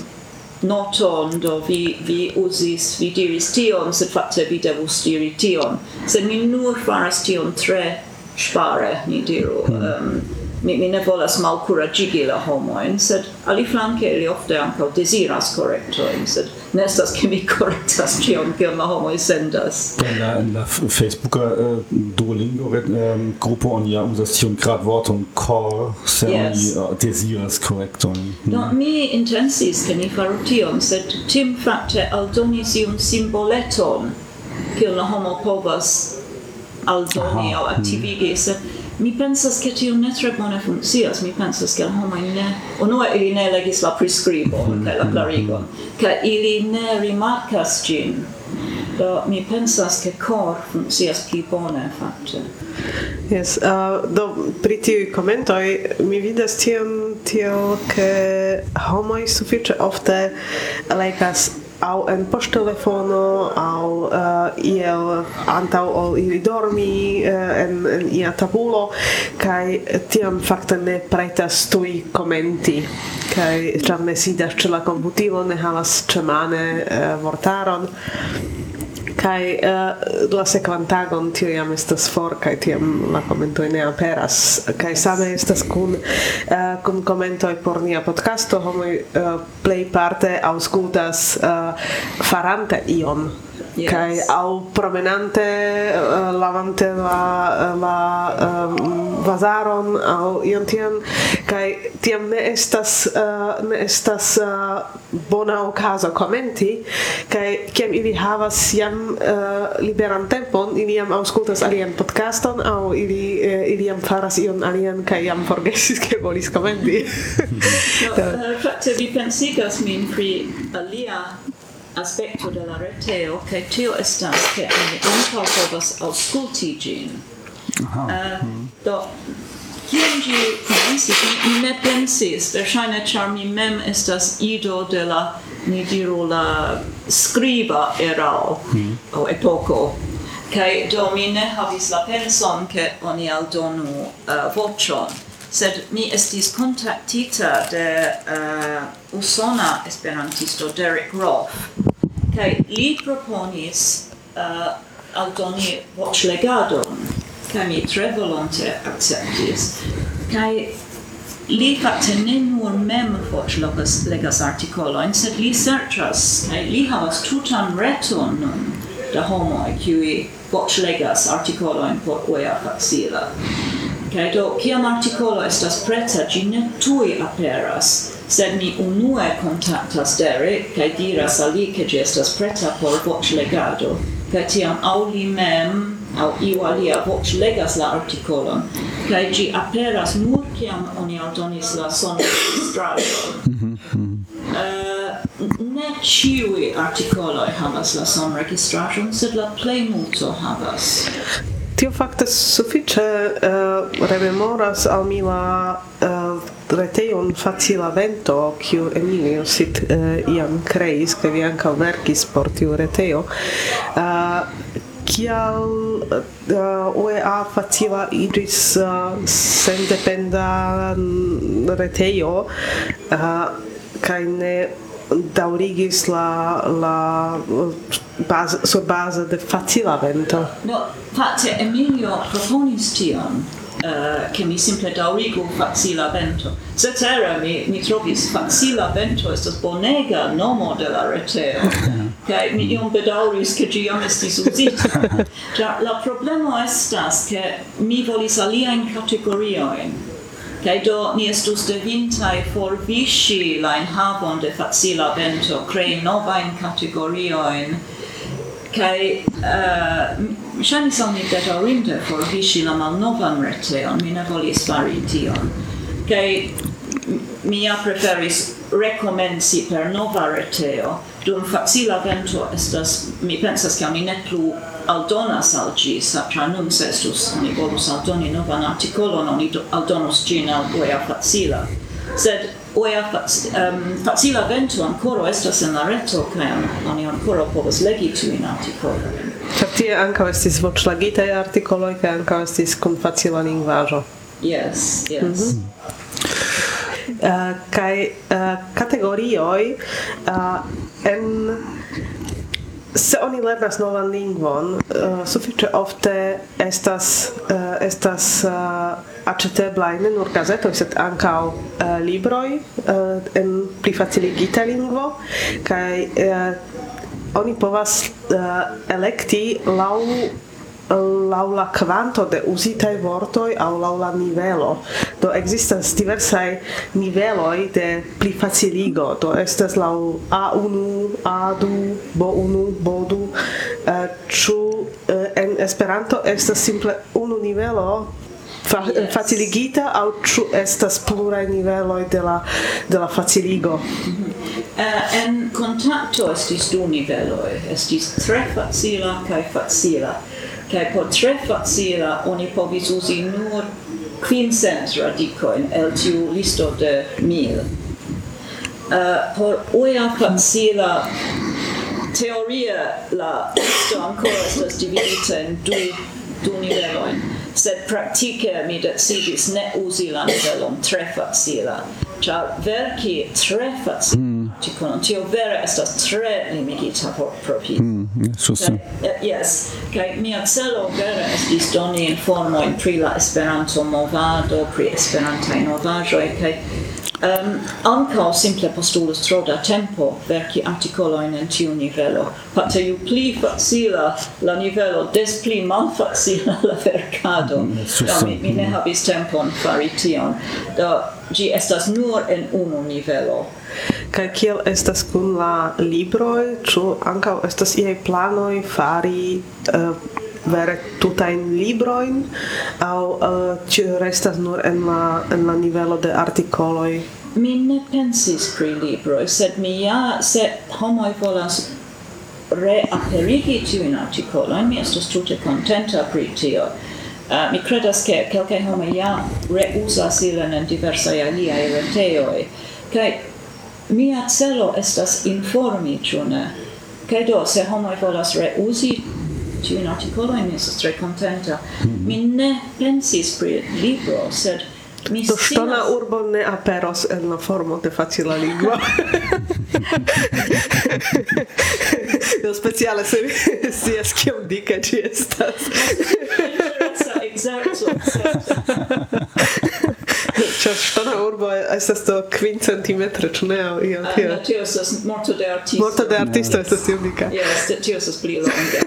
noton, do vi, vi usis, vi diris tion, sed fakte vi devus diri tion. Sed mi nur faras tion tre spare, ni diru. Mm. Um, mi, mi ne volas malcuragigi la homoin, sed aliflanque ili ofte ankaŭ desiras correctoin, sed ne estas ke mi [laughs] correctas cion kion la homoj sendas. En la, en la Facebooker uh, Duolingo um, Grupo oni ja uzas tiun gradvorton cor, se yes. Eh, oni uh, desiras correctoin. Hm. Do hmm. mi intensis ke ni faru tion, sed tim fakte aldonis iun simboleton kion la homo povas aldoni aŭ hmm. aktivigi, mm. sed Mi pensas che tio ne tre bone funkcias, mi pensas che homo ne unue ili ne legis la prescribo, kaj la clarigo, kaj ili ne rimarcas gin, Do mi pensas che cor funkcias pli bone fatte. Yes, uh, do pri tiuj commentoi, mi vidas tion tio che homoj suffice ofte laikas au en poŝtelefono au uh, iel antaŭ ol ili dormi uh, en, en ia tabulo kaj tiam fakte ne pretas tuj komenti. Kaj ĉar ne sidas ĉe la komputilo ne havas ĉemane uh, vortaron kai uh, la sekvantagon tio jam estas for kai tiam la komentoj ne aperas. Kai same estas kun uh, kun komentoj por nia podcasto homoj eh, uh, plej parte aŭskultas uh, farante ion yes. kai au promenante uh, lavante la eh, la um, vazaron au ion tiam kai tiam ne estas uh, ne estas uh, bona okazo komenti. Kai kiam ili havas jam uh, liberan tempon ili jam aŭskultas alian podcaston au ili uh, ili jam faras ion alian kai jam forgesis ke volis komenti. [laughs] No, [laughs] uh, fakte vi pensigas min pri alia aspecto de la reteo, che tio estas che oni ankaŭ povas aŭskulti ĝin. Uh, do, kiam ĝi komencis, mi ne pensis, verŝajne ĉar mi mem estas ido de la, ni diru, la skriba erao, mm. o epoko, kaj do mi ne havis la penson, ke oni aldonu uh, voĉon sed mi estis kontaktita de uh, usona esperantisto Derek Roth kai li proponis uh, aldoni voĉlegadon, kai mi tre volonte akceptis. kai li fakte ne nur mem voĉlogas legas artikolojn, sed li serĉas kai li havas tutan reton nun da homoj kiuj voĉlegas artikolojn por oja facila. Okay, do kiam artikolo estas preta, ĝi ne tuj aperas, sed ni unue contactas Derek, kaj diras al li ke ĝi estas preta por voĉlegado, kaj tiam au li mem au iu alia voĉlegas la articolon, kai gi aperas nur kiam oni aldonis la sonregistraĵon. uh, eh, ne ciui articoloi havas la sonregistraĵon, sed la plejmulto havas. Tio fakte sufiĉe uh, rememoras al mi la uh, retejon Facila Vento, kiu Emilio sit uh, iam kreis, kaj vi ankaŭ verkis por tiu retejo. Uh, kial uh, UEA facila idris uh, sendependa retejo uh, kaj ne daurigis la la base sur base de facila vento. No, face Emilio proponis tion eh, uh, che mi simple daurigo facila vento. Cetera, mi, mi trovis facila vento est bonega nomo de la reteo. [laughs] Kaj mi iom bedauris che gi jam estis uzita. ja, [laughs] la problema estas che mi volis alia in Kai do ni estus devintai for vishi la enhavon de facila vento, krei novajn kategoriojn, kai uh, eh, ŝajnis al mi for vishi la malnovan reteon, mi ne volis fari tion. Kai mi ja preferis recomensi per nova reteo, dum facila vento estas, mi pensas, ke mi ne plu aldonas al gi, sacia num sestus, ni volus aldoni novan articolon, oni aldonus gin al oea facila. Sed oea um, facila vento ancora estas en la reto, cae oni ancora povas legi tu in articoloin. Ĉar tie anca estis voĉlagitaj articoloi, kaj anca estis kun facila lingvajo. Yes, yes. Eh, mm -hmm. uh, kai uh, eh, kategorioi uh, eh, en se oni lernas novan lingvon, uh, sufiĉe ofte estas uh, estas eh, uh, aĉeteblaj ne nur gazetoj, sed ankaŭ uh, libroj uh, en pli faciligita lingvo kaj uh, oni povas uh, elekti laŭ laula quanto de uzitaj vortoi au laula nivelo. Do existas diversaj niveloi de pli faciligo. Do estas lau A1, A2, B1, B2. Uh, eh, ĉu uh, en Esperanto estas simple unu nivelo fa yes. faciligita au ĉu estas pluraj niveloj de la de la faciligo? Mm -hmm. Uh, en contacto estis du niveloj, estis tre facila kaj facila kai por tre facila oni povis usi nur quincent radicoin el tiu listo de mil. Uh, por oia facila teoria la listo ancora estas dividita in du, du niveloin, sed praktike mi decidis ne usi la nivelon tre facila, ĉar verki tre facila ci tikon tio vera estas tre limigita por propi mm, sus yes kaj mia celo vera estis doni in pri la Esperanto movado pri Esperantaj novaĵoj kaj Ehm, um, anca simple postulus tro da tempo verci articoloin en tiu nivelo. Pace ju pli facila la nivelo, des pli malfacila la vercado. Mm, da mi, mi ne mm. habis tempon fari tion. Da gi estas nur en unu nivelo. Kaj kiel estas kun la libroj, ĉu ankaŭ estas iaj planoj fari uh, vere tutajn librojn aŭ uh, ĉu restas nur en la en la nivelo de artikoloj mi ne pensis pri libroj sed mi ja se homoj volas reaperigi tiujn artikolojn mi estas tute kontenta pri tio. Uh, mi credas che quelcae homo ja reusas ilin en diversai aliai reteoi, kai mia celo estas informi, ciune. do se homo volas reusi tiun mi estas tre kontenta. Mm. Mi ne pensis pri libro, sed Mi Do ŝtona urbo ne aperos en la formo de facila lingua. [laughs] Do speciale se scias kiom dike ci estas. Ekzerco. Ĉar ŝtona urbo estas do kvin centimetre, ĉu ne aŭ iel ah, tiel? Tio estas morto de artisto. Morto de artisto estas tiom dika. Jes, tio estas pli longa.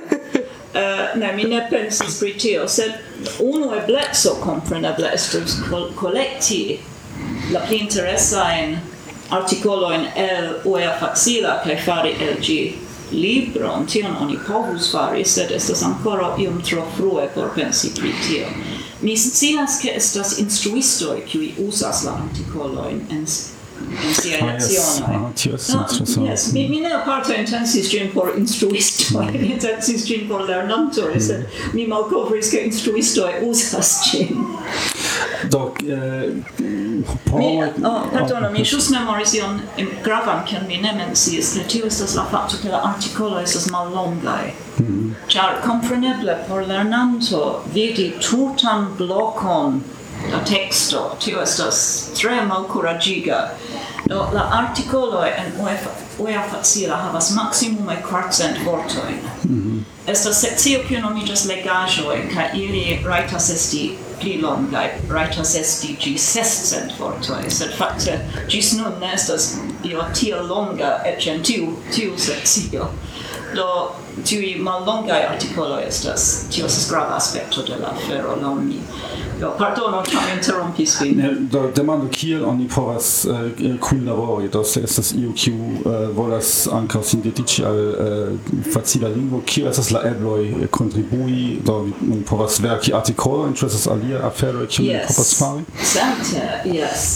Uh, ne, mi ne pensis pri tio, sed unu eblezzo compreneble estus collecti la pli interesajn articoloin el UEA facila cae fari el gi libron, tion oni povus fari, sed estas ancora iom tro frue por pensi pri tio. Mi scias che estas instruistoj qui usas la articoloin en in sia ah, lecionoj. Yes. Ah, tio estas no, interesa. Yes, mi, mi ne aparte intencis ĝin por instruistoj, mm. mi intensis ĝin por lernantoj, mm. sed mi malkovris ke instruistoj uzas ĝin. Do, eh, por... Mi, oh, pardonu, mi ĵus memoris ion gravan, kion mi ne menciis, ke tio estas la fakto ke la artikoloj estas mallongaj. Mm. Ĉar kompreneble por lernanto vidi tutan blokon la texto tio estas tre malkuraĝiga. Do la articolo en UEFA UEA facila havas maksimume kvarcent vortojn. Mm -hmm. estas sekcio kiu nomiĝas legaĵoj kaj ili rajtas esti pli longaj rajtas esti ĝis sescent vortoj. Sed fakte ĝis nun ne estas io tiel longa eĉ en tiu tiu sekcio do tiui mallongai articoloi estas, tio estas grava aspekto de la afero, laŭ mi. Do, pardono ĉar mi interrompis vin. Ne, do demando kiel oni povas eh, uh, kunlabori, do se estas iu kiu uh, volas ankaŭ sintetici al uh, facila lingvo, kio estas la ebloj kontribui, do mi povas verki artikolojn, ĉu estas alia afero, kiu yes. mi povas fari? Certe, yes.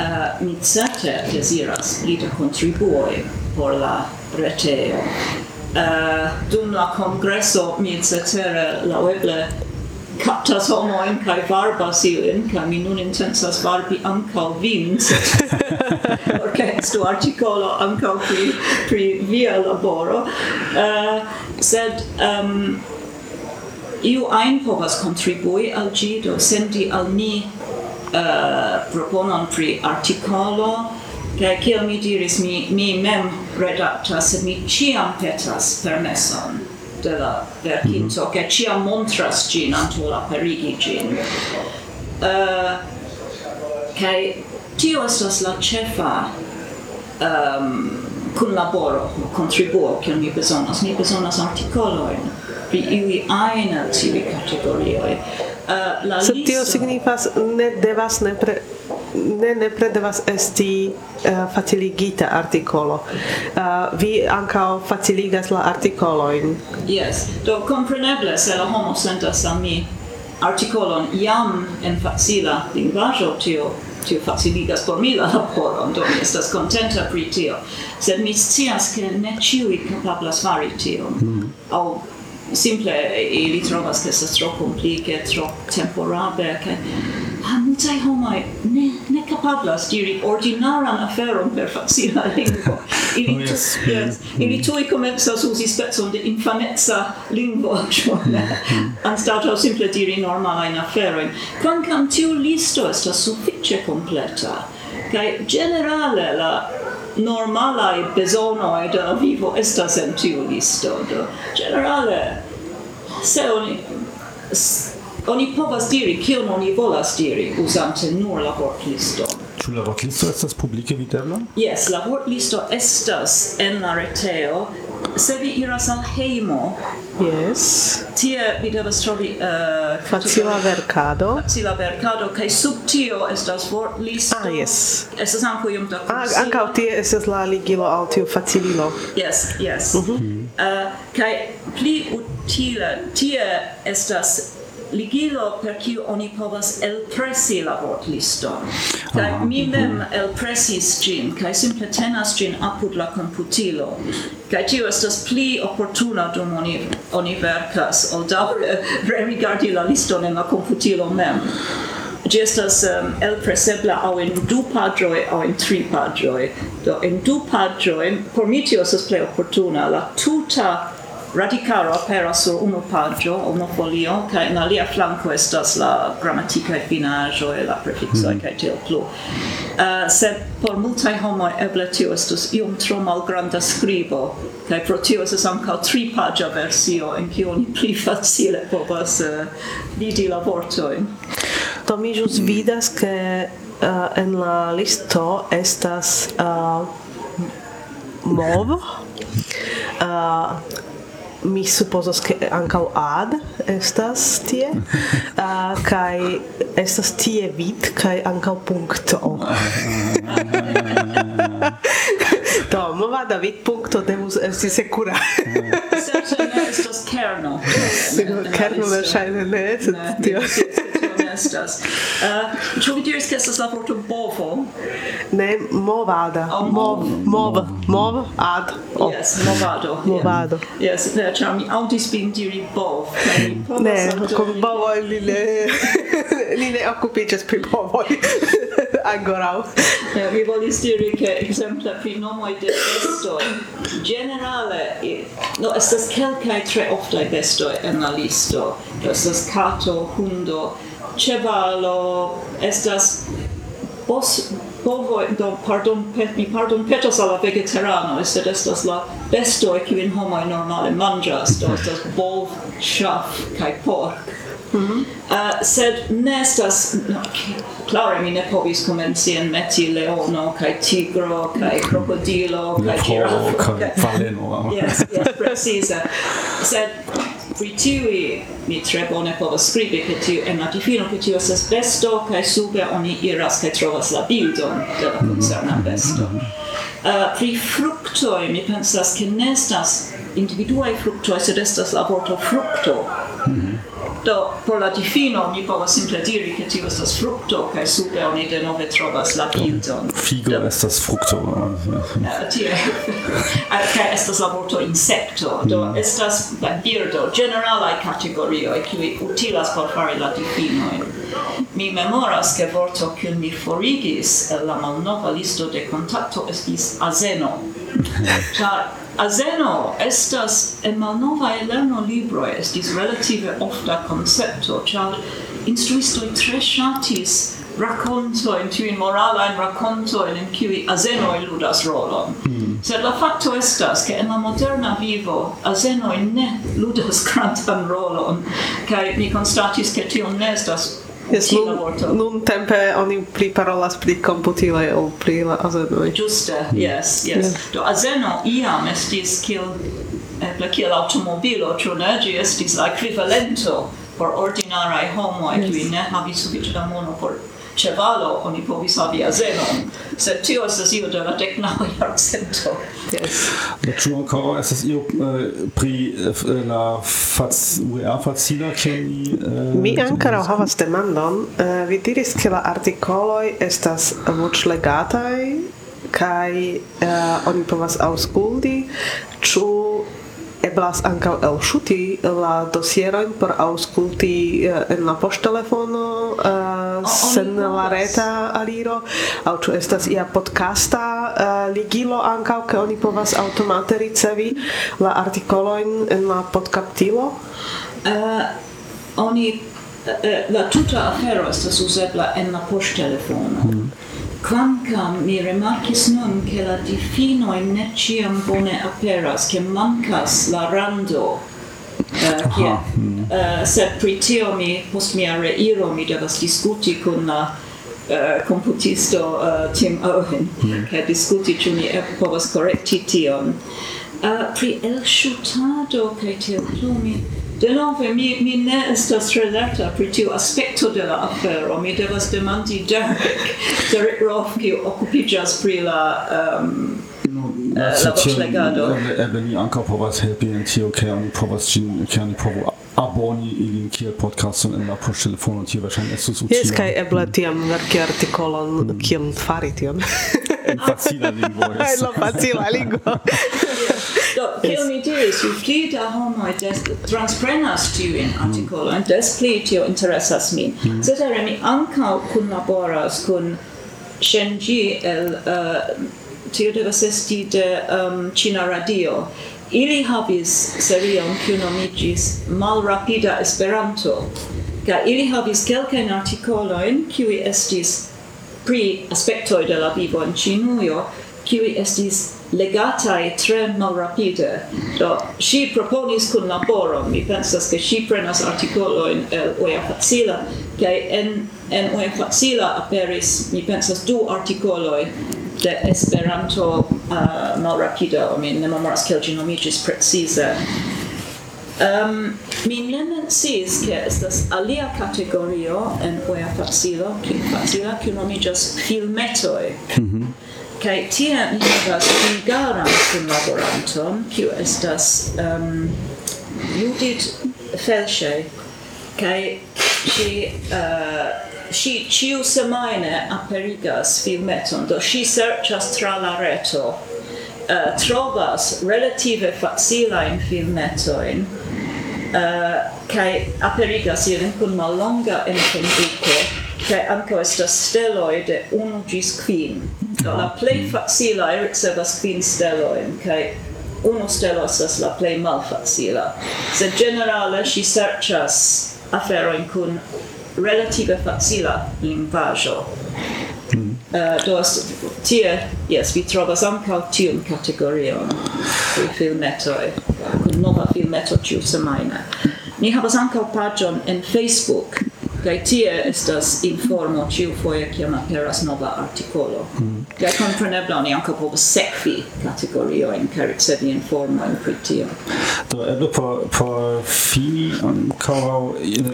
Uh, mi certe desiras pli da kontribuoj por la retejo uh, dum la congresso mi cetere laueble captas homoin kai varbas ilin, kai mi nun intensas varbi ancau vin, [laughs] porque sto articolo ancau pri, pri via laboro, uh, sed um, iu ein povas contribui al gi, do sendi al ni uh, proponon pri articolo, Kaj kiel mi diris, mi, mi mem redaktas, sed mi ciam petas permeson de la verkinto mm -hmm. kaj ciam montras gin anto la perigi gin. Uh, eh, kaj tio estas la cefa um, ehm, kun laboro, contribuo, kiel mi bezonas Mi bezonas articoloin pri iui el tivi categorioi. Uh, eh, la so listo... tio signifas ne devas ne pre ne ne predevas esti uh, faciligita articolo. Uh, vi ankaŭ faciligas la artikolojn. Yes, do compreneble se la homo sentas al mi articolon iam en facila linguaggio tio tio faciligas por mi la laboron, do mi estas contenta pri tio. Sed mi scias, che ne ciui capablas fari tio. Mm. Aŭ simple eh, ili trovas che estas tro komplike, tro temporabe, che ah, ha multaj homoj ne ne capablas diri ordinaran aferon per facila [laughs] lingvo. Ili oh, yes, tu, yes. ili tuj komencas uzi specon de infaneca lingvoaĵo [laughs] mm-hmm. anstataŭ simple diri normalajn aferojn. Kvankam tiu listo estas sufiĉe kompleta kaj generale la normalai bezonoi de vivo estas en tiu listo. Do, generale, se oni, oni povas diri kion oni volas diri uzante nur la vortliston. Ĉu la vortlisto estas publike videbla? Jes, la vortlisto estas en la retejo se vi iras al heimo yes, tie vi devas trovi uh, facila verkado. Facila verkado kaj sub tio estas vortlisto. Ah, yes. Estas ankaŭ iom da kursivo. Ah, ankaŭ tie estas la ligilo al tiu facililo. Yes, yes. Mm -hmm. uh, kai pli utile tie estas ligilo per kiu oni povas elpresi la vortliston. Kaj ah, mi mhm. mem elpresis ĝin, kaj simple tenas ĝin apud la komputilo. Kaj tio estas pli oportuna dum oni, oni verkas, ol daŭre [laughs] rerigardi la liston en la komputilo mem. Ĝi estas um, elpresebla aŭ en du paĝoj aŭ en tri paĝoj. Do en du paĝoj por mi tio estas plej oportuna. La tuta radicaro aperas sur unu paĝo, unu folio, kaj en alia flanko estas la gramatikaj finaĵoj, la prefiksoj mhm. kaj tiel plu. Uh, sed por multaj homoj eble tio estus iom tro malgranda skribo, kaj pro tio estas ankaŭ tripaĝa versio en kiu oni pli [laughs] facile povas eh, uh, vidi la vortojn. Do mi ĵus vidas ke uh, en la listo estas uh, mov uh, mi supposas che ancau ad estas tie [laughs] uh, kai estas tie vit kai ancau puncto [laughs] [laughs] Do, Domova David punkto devus esti sekura. Mm. Serĉe ne estas kerno. Kerno verŝajne ne estas tio. estas. Ĉu vi diris ke estas la vorto bovo? Ne, movada. Oh, mov, mov, mov, ad. Oh. Yes, movado. Movado. Yes, ne, ĉar mi aŭdis vin diri bov. Mm. Ne, kun bovoj li ne [laughs] li ne okupiĝas pri bovoj. [laughs] Angoraŭ. Mi volis diri ke ekzemple pri nomo homoj de bestoj generale no estas kelkaj tre oftaj bestoi en la listo. Estas kato hundo ĉevalo estas bos bovoi, do pardon pet mi pardon petos alla vegetarano sed estas la bestoi, kiujn homoj normale manĝas do estas bov ŝaf kaj pork. -hmm. uh, sed ne estas, no, clare mi ne povis komenci en meti leono, kaj tigro, cae crocodilo, cae girafo, kaj faleno. [laughs] Yes, yes, precisa. sed pri tiui mi tre bone povas skribi ke tiu en la difino ke tiu estas besto kaj sube oni iras kaj trovas la bildon de la koncerna besto. Mm -hmm. uh, pri fruktoj mi pensas ke ne estas individuaj fruktoj sed estas la vorto fructo. Mm -hmm. Do, por la difino, mi povas simple diri che tio estas frukto kaj sube oni denove trovas la bildon. Figo do, estas fructo. Uh, eh, tie. [laughs] Eh, kaj estas la vorto insecto. Do, mm. estas la birdo, generalae kategorioj qui utilas por fari la difinojn Mi memoras che vorto kiun mi forigis la malnova listo de contatto estis azeno. [laughs] ĉar Azeno estas en malnovaj lernolibroj estis relative ofta koncepto, ĉar instruistoj tre ŝatis racontojn, tiujn moralajn racontojn en kiuj azenoj ludas rolon. Mm. Sed la fakto estas, ke en la moderna vivo azenoj ne ludas [laughs] grandan rolon, kaj mi konstatis, ke tio ne estas Yes, nun, nun tempe oni pli parolas pri komputiloj ol pri la azenoj. Ĝuste, mm. yes, yes. Yeah. Do azeno iam estis kiel eble kiel automobilo, ĉu ne? Ĝi estis la ekvivalento por ordinaraj homoj, yes. kiuj ne havis sufiĉe da mono por ĉevalo oni povis havi azenon, sed tio estas io de la deknaŭa jarcento. Yes. Do ĉu ankoraŭ estas io eh, pri eh, la fac UEA facila ke ni Mi eh, ankoraŭ havas demandon. Vi diris ke la artikoloj estas voĉlegataj kaj oni povas aŭskulti ĉu eblas ankaŭ elŝuti la dosierojn por aŭskulti eh, en la poŝtelefono uh, sen la reta aliro aŭ ĉu estas ia podcasta uh, ligilo ankaŭ ke oni povas aŭtomate ricevi la artikolojn en la podkaptilo? Uh, oni la tuta afero estas uzebla en la poŝtelefono. Hmm. Quancam mi remarcis nun che la difinoi ne ciam bone aperas, che mancas la rando, eh, uh, che, uh, eh, sed pritio mi, post mia reiro, mi devas discuti con la eh, uh, computisto uh, Tim Owen, mm. che discuti ciu ni e povas correcti tion. Uh, pri el shutado, che te plumi, Denove mi, mi ne estas relata pri tiu aspekto de la afero. Mi devas demandi Derek, Derek Roth, kiu okupiĝas pri la um, No, eh, la voĉlegado. Eble ni ankaŭ povas helpi en tio, ke oni povas ĝin, ke oni povu aboni ilin kiel podcaston en la poŝtelefono, tio verŝajne estus utila. Jes, kaj eble tiam verki artikolon, mm. kiel fari tion. En facila lingvo. [laughs] En la facila lingvo. [laughs] Do, kiel mi diris, ju pli da homoj transprenas tiujn mm. artikolojn, des pli tio interesas min. Cetere mi mm. ankaŭ kunlaboras kun Shenji el uh, tio devas esti de um, China Radio. Ili havis serion kiu nomiĝis Malrapida Esperanto. Kaj ili havis kelkajn artikolojn kiuj estis pri aspektoj de la vivo en Ĉinujo, kiuj estis legatai tre malrapide. Do, si proponis kun laboron, mi pensas che si prenas articoloin el Oia Facila, che en, en Oia Facila aperis, mi pensas, du articoloi de Esperanto uh, malrapida, o mi ne memoras kiel ĝi nomiĝis precize. Um, mi ne menciis ke estas alia kategorio en Oia Facilo, kiu facila, kiu nomiĝas filmetoj. Mm -hmm. Kaj tie mi havas bulgaran kunlaboranton, kiu estas um, Judith Felsche, kaj ŝi uh, ŝi ĉiu semajne aperigas filmeton, do ŝi serĉas tra la reto, uh, trovas relative facilajn filmetojn, eh, uh, kai aperigas ilin kun mallonga enkonduko, kai anco estas steloi de 1 gis quin. Do la plei mm-hmm. facila ricevas quin steloin, kai uno stelo estas la plei malfacila. Se generale si serĉas aferoin kun relative facila lingvaĵo. Mm. Mm-hmm. Uh, eh, dos tie, yes, vi trovas ankaŭ tiun kategorion pri filmetoj, kun nova filmeto ĉiu semajne. Ni havas ankaŭ paĝon en Facebook kaj tie estas informo ĉiufoje kiam aperas nova artikolo mm. kaj kompreneble oni ankaŭ povas sekvi kategoriojn kaj ricevi informojn pri tio do eble por por fi ankoraŭ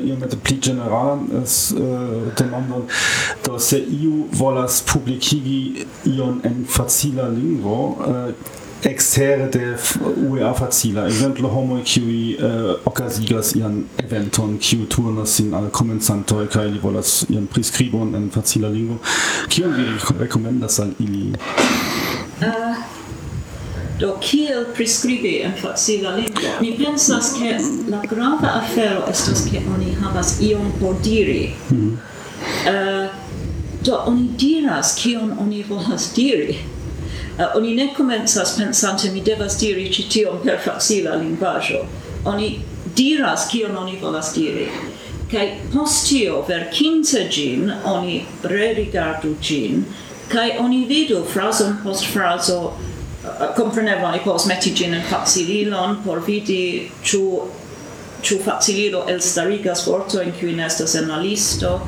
iomete pli ĝeneralan uh, demandon do se iu volas publikigi ion en facila lingvo uh, exter de UEA facila exemplo homo qui uh, eh, ocasigas ian eventon qui turnas sin al comencantoj kai li volas ian prescribon en facila lingvo. Kion vi rekomendas al ili? Uh, do kiel prescribi en facila lingvo? Mi pensas ke la grava afero estas ke oni havas ion por diri. Mm -hmm. uh, do oni diras kion oni volas diri. Uh, oni ne comenzas pensante mi devas diri ci tion per facila linguaggio. Oni diras kion oni volas diri. Kaj post tio ver quince gin, oni rerigardu gin, kai oni vidu frazon post frazo eh, uh, comprenevo oni pos meti gin in facililon por vidi ciu, ciu facililo elstarigas vorto in cui nestas en la listo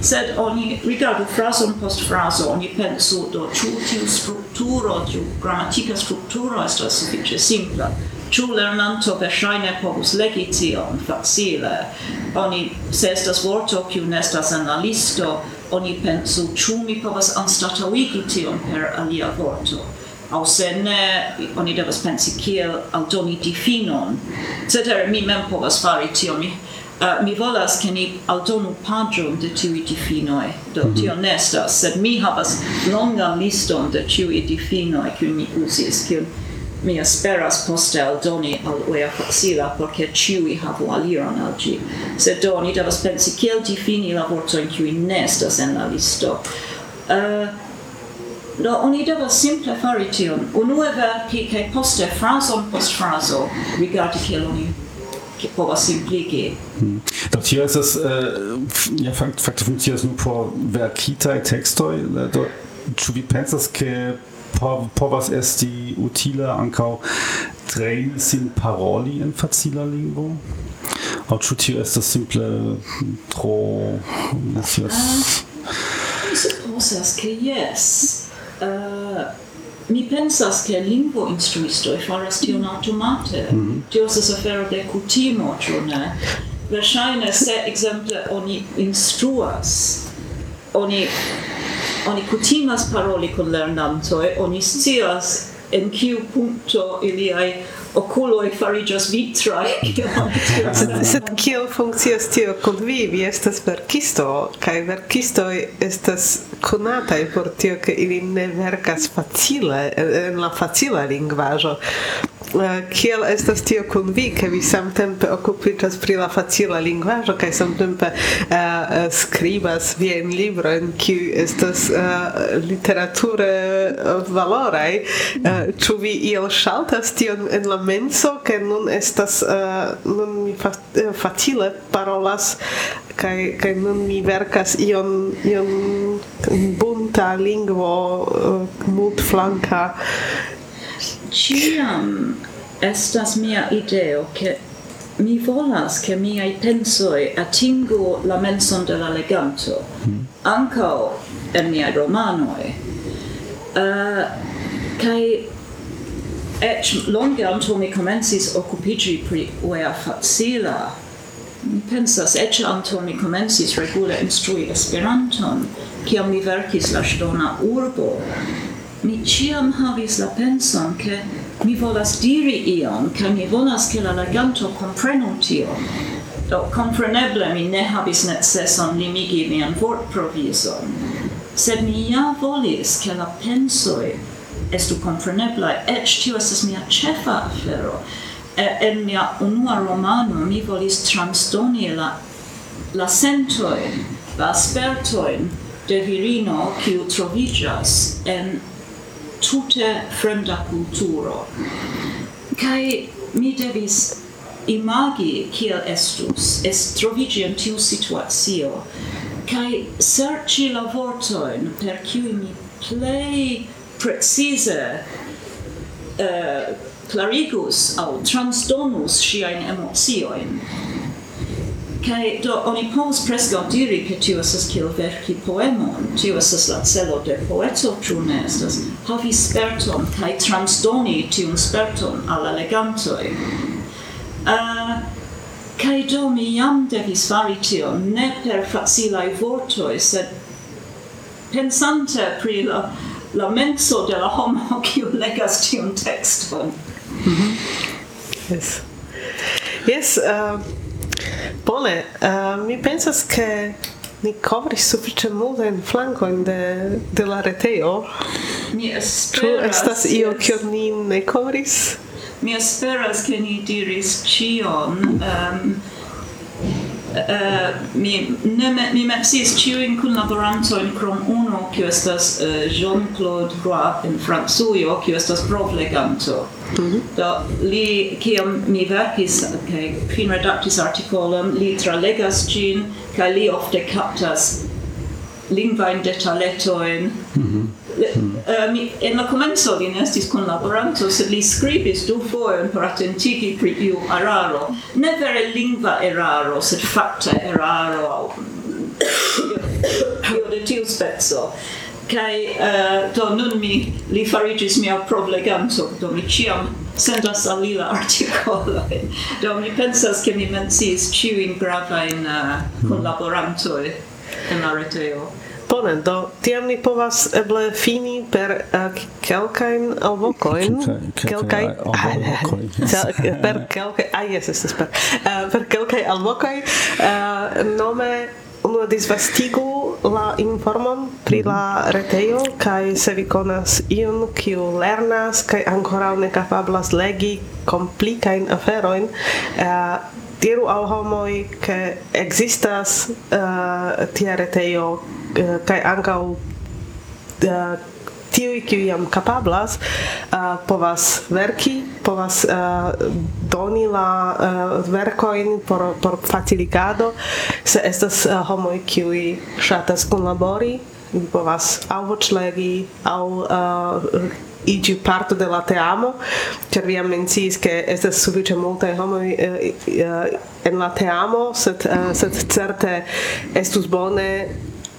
sed oni rigardu frason post fraso, oni pensu do ĉu tiu strukturo, tiu gramatika strukturo estas sufiĉe simpla. Ĉu lernanto verŝajne povus legi tion facile? Oni, se estas vorto kiu nestas en la listo, oni pensu ĉu mi povas anstataŭigi tion per alia vorto au se ne oni devas pensi kiel aldoni difinon. Cetere, mi mem povas fari tion, mi Uh, mi volas ke ni aldonu pagion de tiuj difinoj do mm -hmm. tio nestas, sed mi havas longan liston de tiuj difinoj kiun mi uzis kiun mi esperas poste aldoni al oia facila por ke ĉiuj havu aliron al gi. sed do ni devas pensi kiel difini la vortoin kiuj nestas en la listo uh, Do oni devas simple fari tion. Unue verki kaj poste frazon post fraso, rigardi kiel oni povas impliki. Hmm. Do tio estas uh, ja fakt fakt funkcias nur por verkitaj tekstoj eh, do ĉu vi pensas ke po, povas esti utila ankaŭ trejni sin paroli en facila lingvo? Aŭ ĉu tio estas simple hm, tro hm, ah, ne scias? Uh, mi supozas ke jes. Uh, mi pensas che lingvo instruisto e faras tion automate. Mm -hmm. Tio estas afero de cutimo, ĉu ne? Versaine, se exemple, oni instruas, oni oni cutimas paroli con lernantoi, oni scias en kiu punto iliai oculoi farigios vitrae. [laughs] sed, sed kiel funkcias tio kun vi? Vi estas verkisto, kaj verkistoj estas konataj por tio, ke ili ne verkas facile, en la facila lingvaĵo. Eh, kiel estas tio kun vi, ke vi samtempe okupiĝas pri la facila lingvaĵo kaj samtempe uh, skribas viajn librojn, kiuj estas uh, literature valoraj? Uh, ĉu vi iel ŝaltas tion en la menso ke nun estas uh, nun mi fa, uh, eh, facile parolas kaj kaj nun mi verkas ion ion bunta lingvo uh, multflanka ciam estas mia ideo ke mi volas che miai pensoi atingu la menson de la leganto, mm. anco en miai romanoi. Uh, kai et longe anto mi comensis occupigi pri uea facila, mi pensas, et anto mi comensis regule instrui Esperanton, ciam mi verkis la stona urbo, mi ciam havis la penson che mi volas diri ion, che mi volas che la leganto comprenu tion. Do, compreneble mi ne habis necesson limigi mian vortproviso, sed mi ja volis che la pensoi estu comprenebla, Ec tio estes mia cefa afero. E, en mia unua romano mi volis transdoni la, la sentoin, la aspertoin de virino kiu trovigas en tute fremda culturo. Kai mi devis imagi kiel estus, est trovigi in tiu situatio, kai serci la vortoin per cui mi plei precise eh, uh, clarigus au transdonus siain emotioin. Cae do oni povus presco diri che tio esas kiel verci poemon, tio esas la celo de poeto, ciu ne estas havi sperton cae transdoni tiun sperton alla legantoi. Uh, eh, cae do mi jam devis fari tio, ne per facilai vortoi, sed pensante pri la la menso de la homo [laughs] kiu legas tiun tekston. Mm -hmm. Yes. Yes, uh, bone, uh, mi pensas ke ni kovris sufiĉe multajn flankojn de de la retejo. Mi esperas. Ĉu estas io yes. kion ni ne kovris? Mi esperas ke ni diris ĉion. Um, uh, mi ne me, mi mepsis ĉiujn kunlaborantojn krom uno kiu estas uh, Jean-Claude Roy in Francujo kiu estas provleganto. Mm -hmm. Do li kiam mi verkis kaj okay, finredaktis artikolon, li tralegas ĝin kaj li ofte kaptas lingvajn detaletojn. Mm -hmm. Mm. mi, en la comenzo li ne estis kunlaboranto, sed li skribis du fojojn por atentigi pri iu eraro. Ne vere lingva eraro, sed fakta eraro aŭ io de tiu speco. Kai uh, eh, do nun mi li farigis mia provleganto, do mi ciam sendas al li la articoloi. Do mi pensas che mi mencis ciuin gravain uh, kunlaborantoj en la reteo. Bone, do tiam ni povas eble fini per eh, kelkajn alvokojn. Kelkaj per kelkaj, ah jes, estas per eh, per kelkaj alvokoj eh, nome unua disvastigu la informon pri la retejo kaj se vi konas iun kiu lernas kaj ankoraŭ ne kapablas legi komplikajn aferojn diru al homoj ke ekzistas tia retejo uh, kaj ankaŭ uh, tiuj kiuj jam kapablas uh, povas verki povas uh, doni la uh, verkojn por por faciligado. Se estas uh, homoj kiuj ŝatas kunlabori povas aŭ voĉlegi aŭ uh, iĝi parto de la teamo, ĉar vi jam menciis, ke estas sufiĉe multaj homoj eh, eh, en la teamo, sed, eh, sed certe estus bone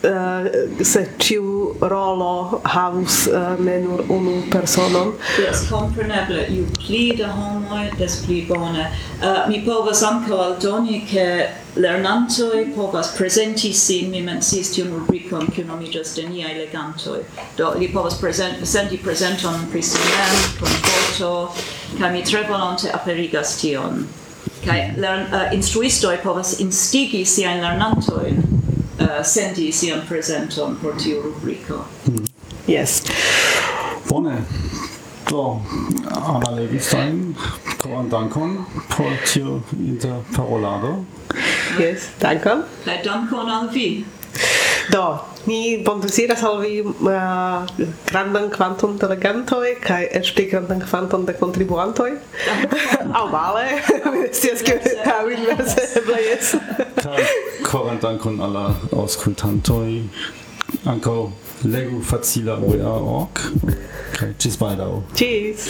Eh, se ciu rolo havus eh, ne nur unu personon. Yes, compreneble, ju pli da homoi, des pli bone. Uh, mi povas anco aldoni, che lernantoi povas presenti sin, mi mensis tiun rubricon, kiu de niai legantoi. Do, li povas present, senti presenton pri si mem, con foto, ca mi tre volonte aperigas tion. Kaj lern, uh, instruistoi povas instigi siain lernantoin uh, sendi sian presenton por tiu rubrico. Yes. Bone. Do, alla Levenstein, koran dankon por tiu interparolado. Yes, dankon. Kai dankon al vi. Do, Mi bondeziras al vi uh, grandan kvanton de legantoj kaj eĉ pli grandan kvanton de kontribuantoj. [laughs] Aŭ male, [laughs] mi scias ke aŭ inverse eble jes. Koran dankon al la aŭskultantoj. Ankaŭ legu facila OEA.org kaj ĝis baldaŭ. Ĝis!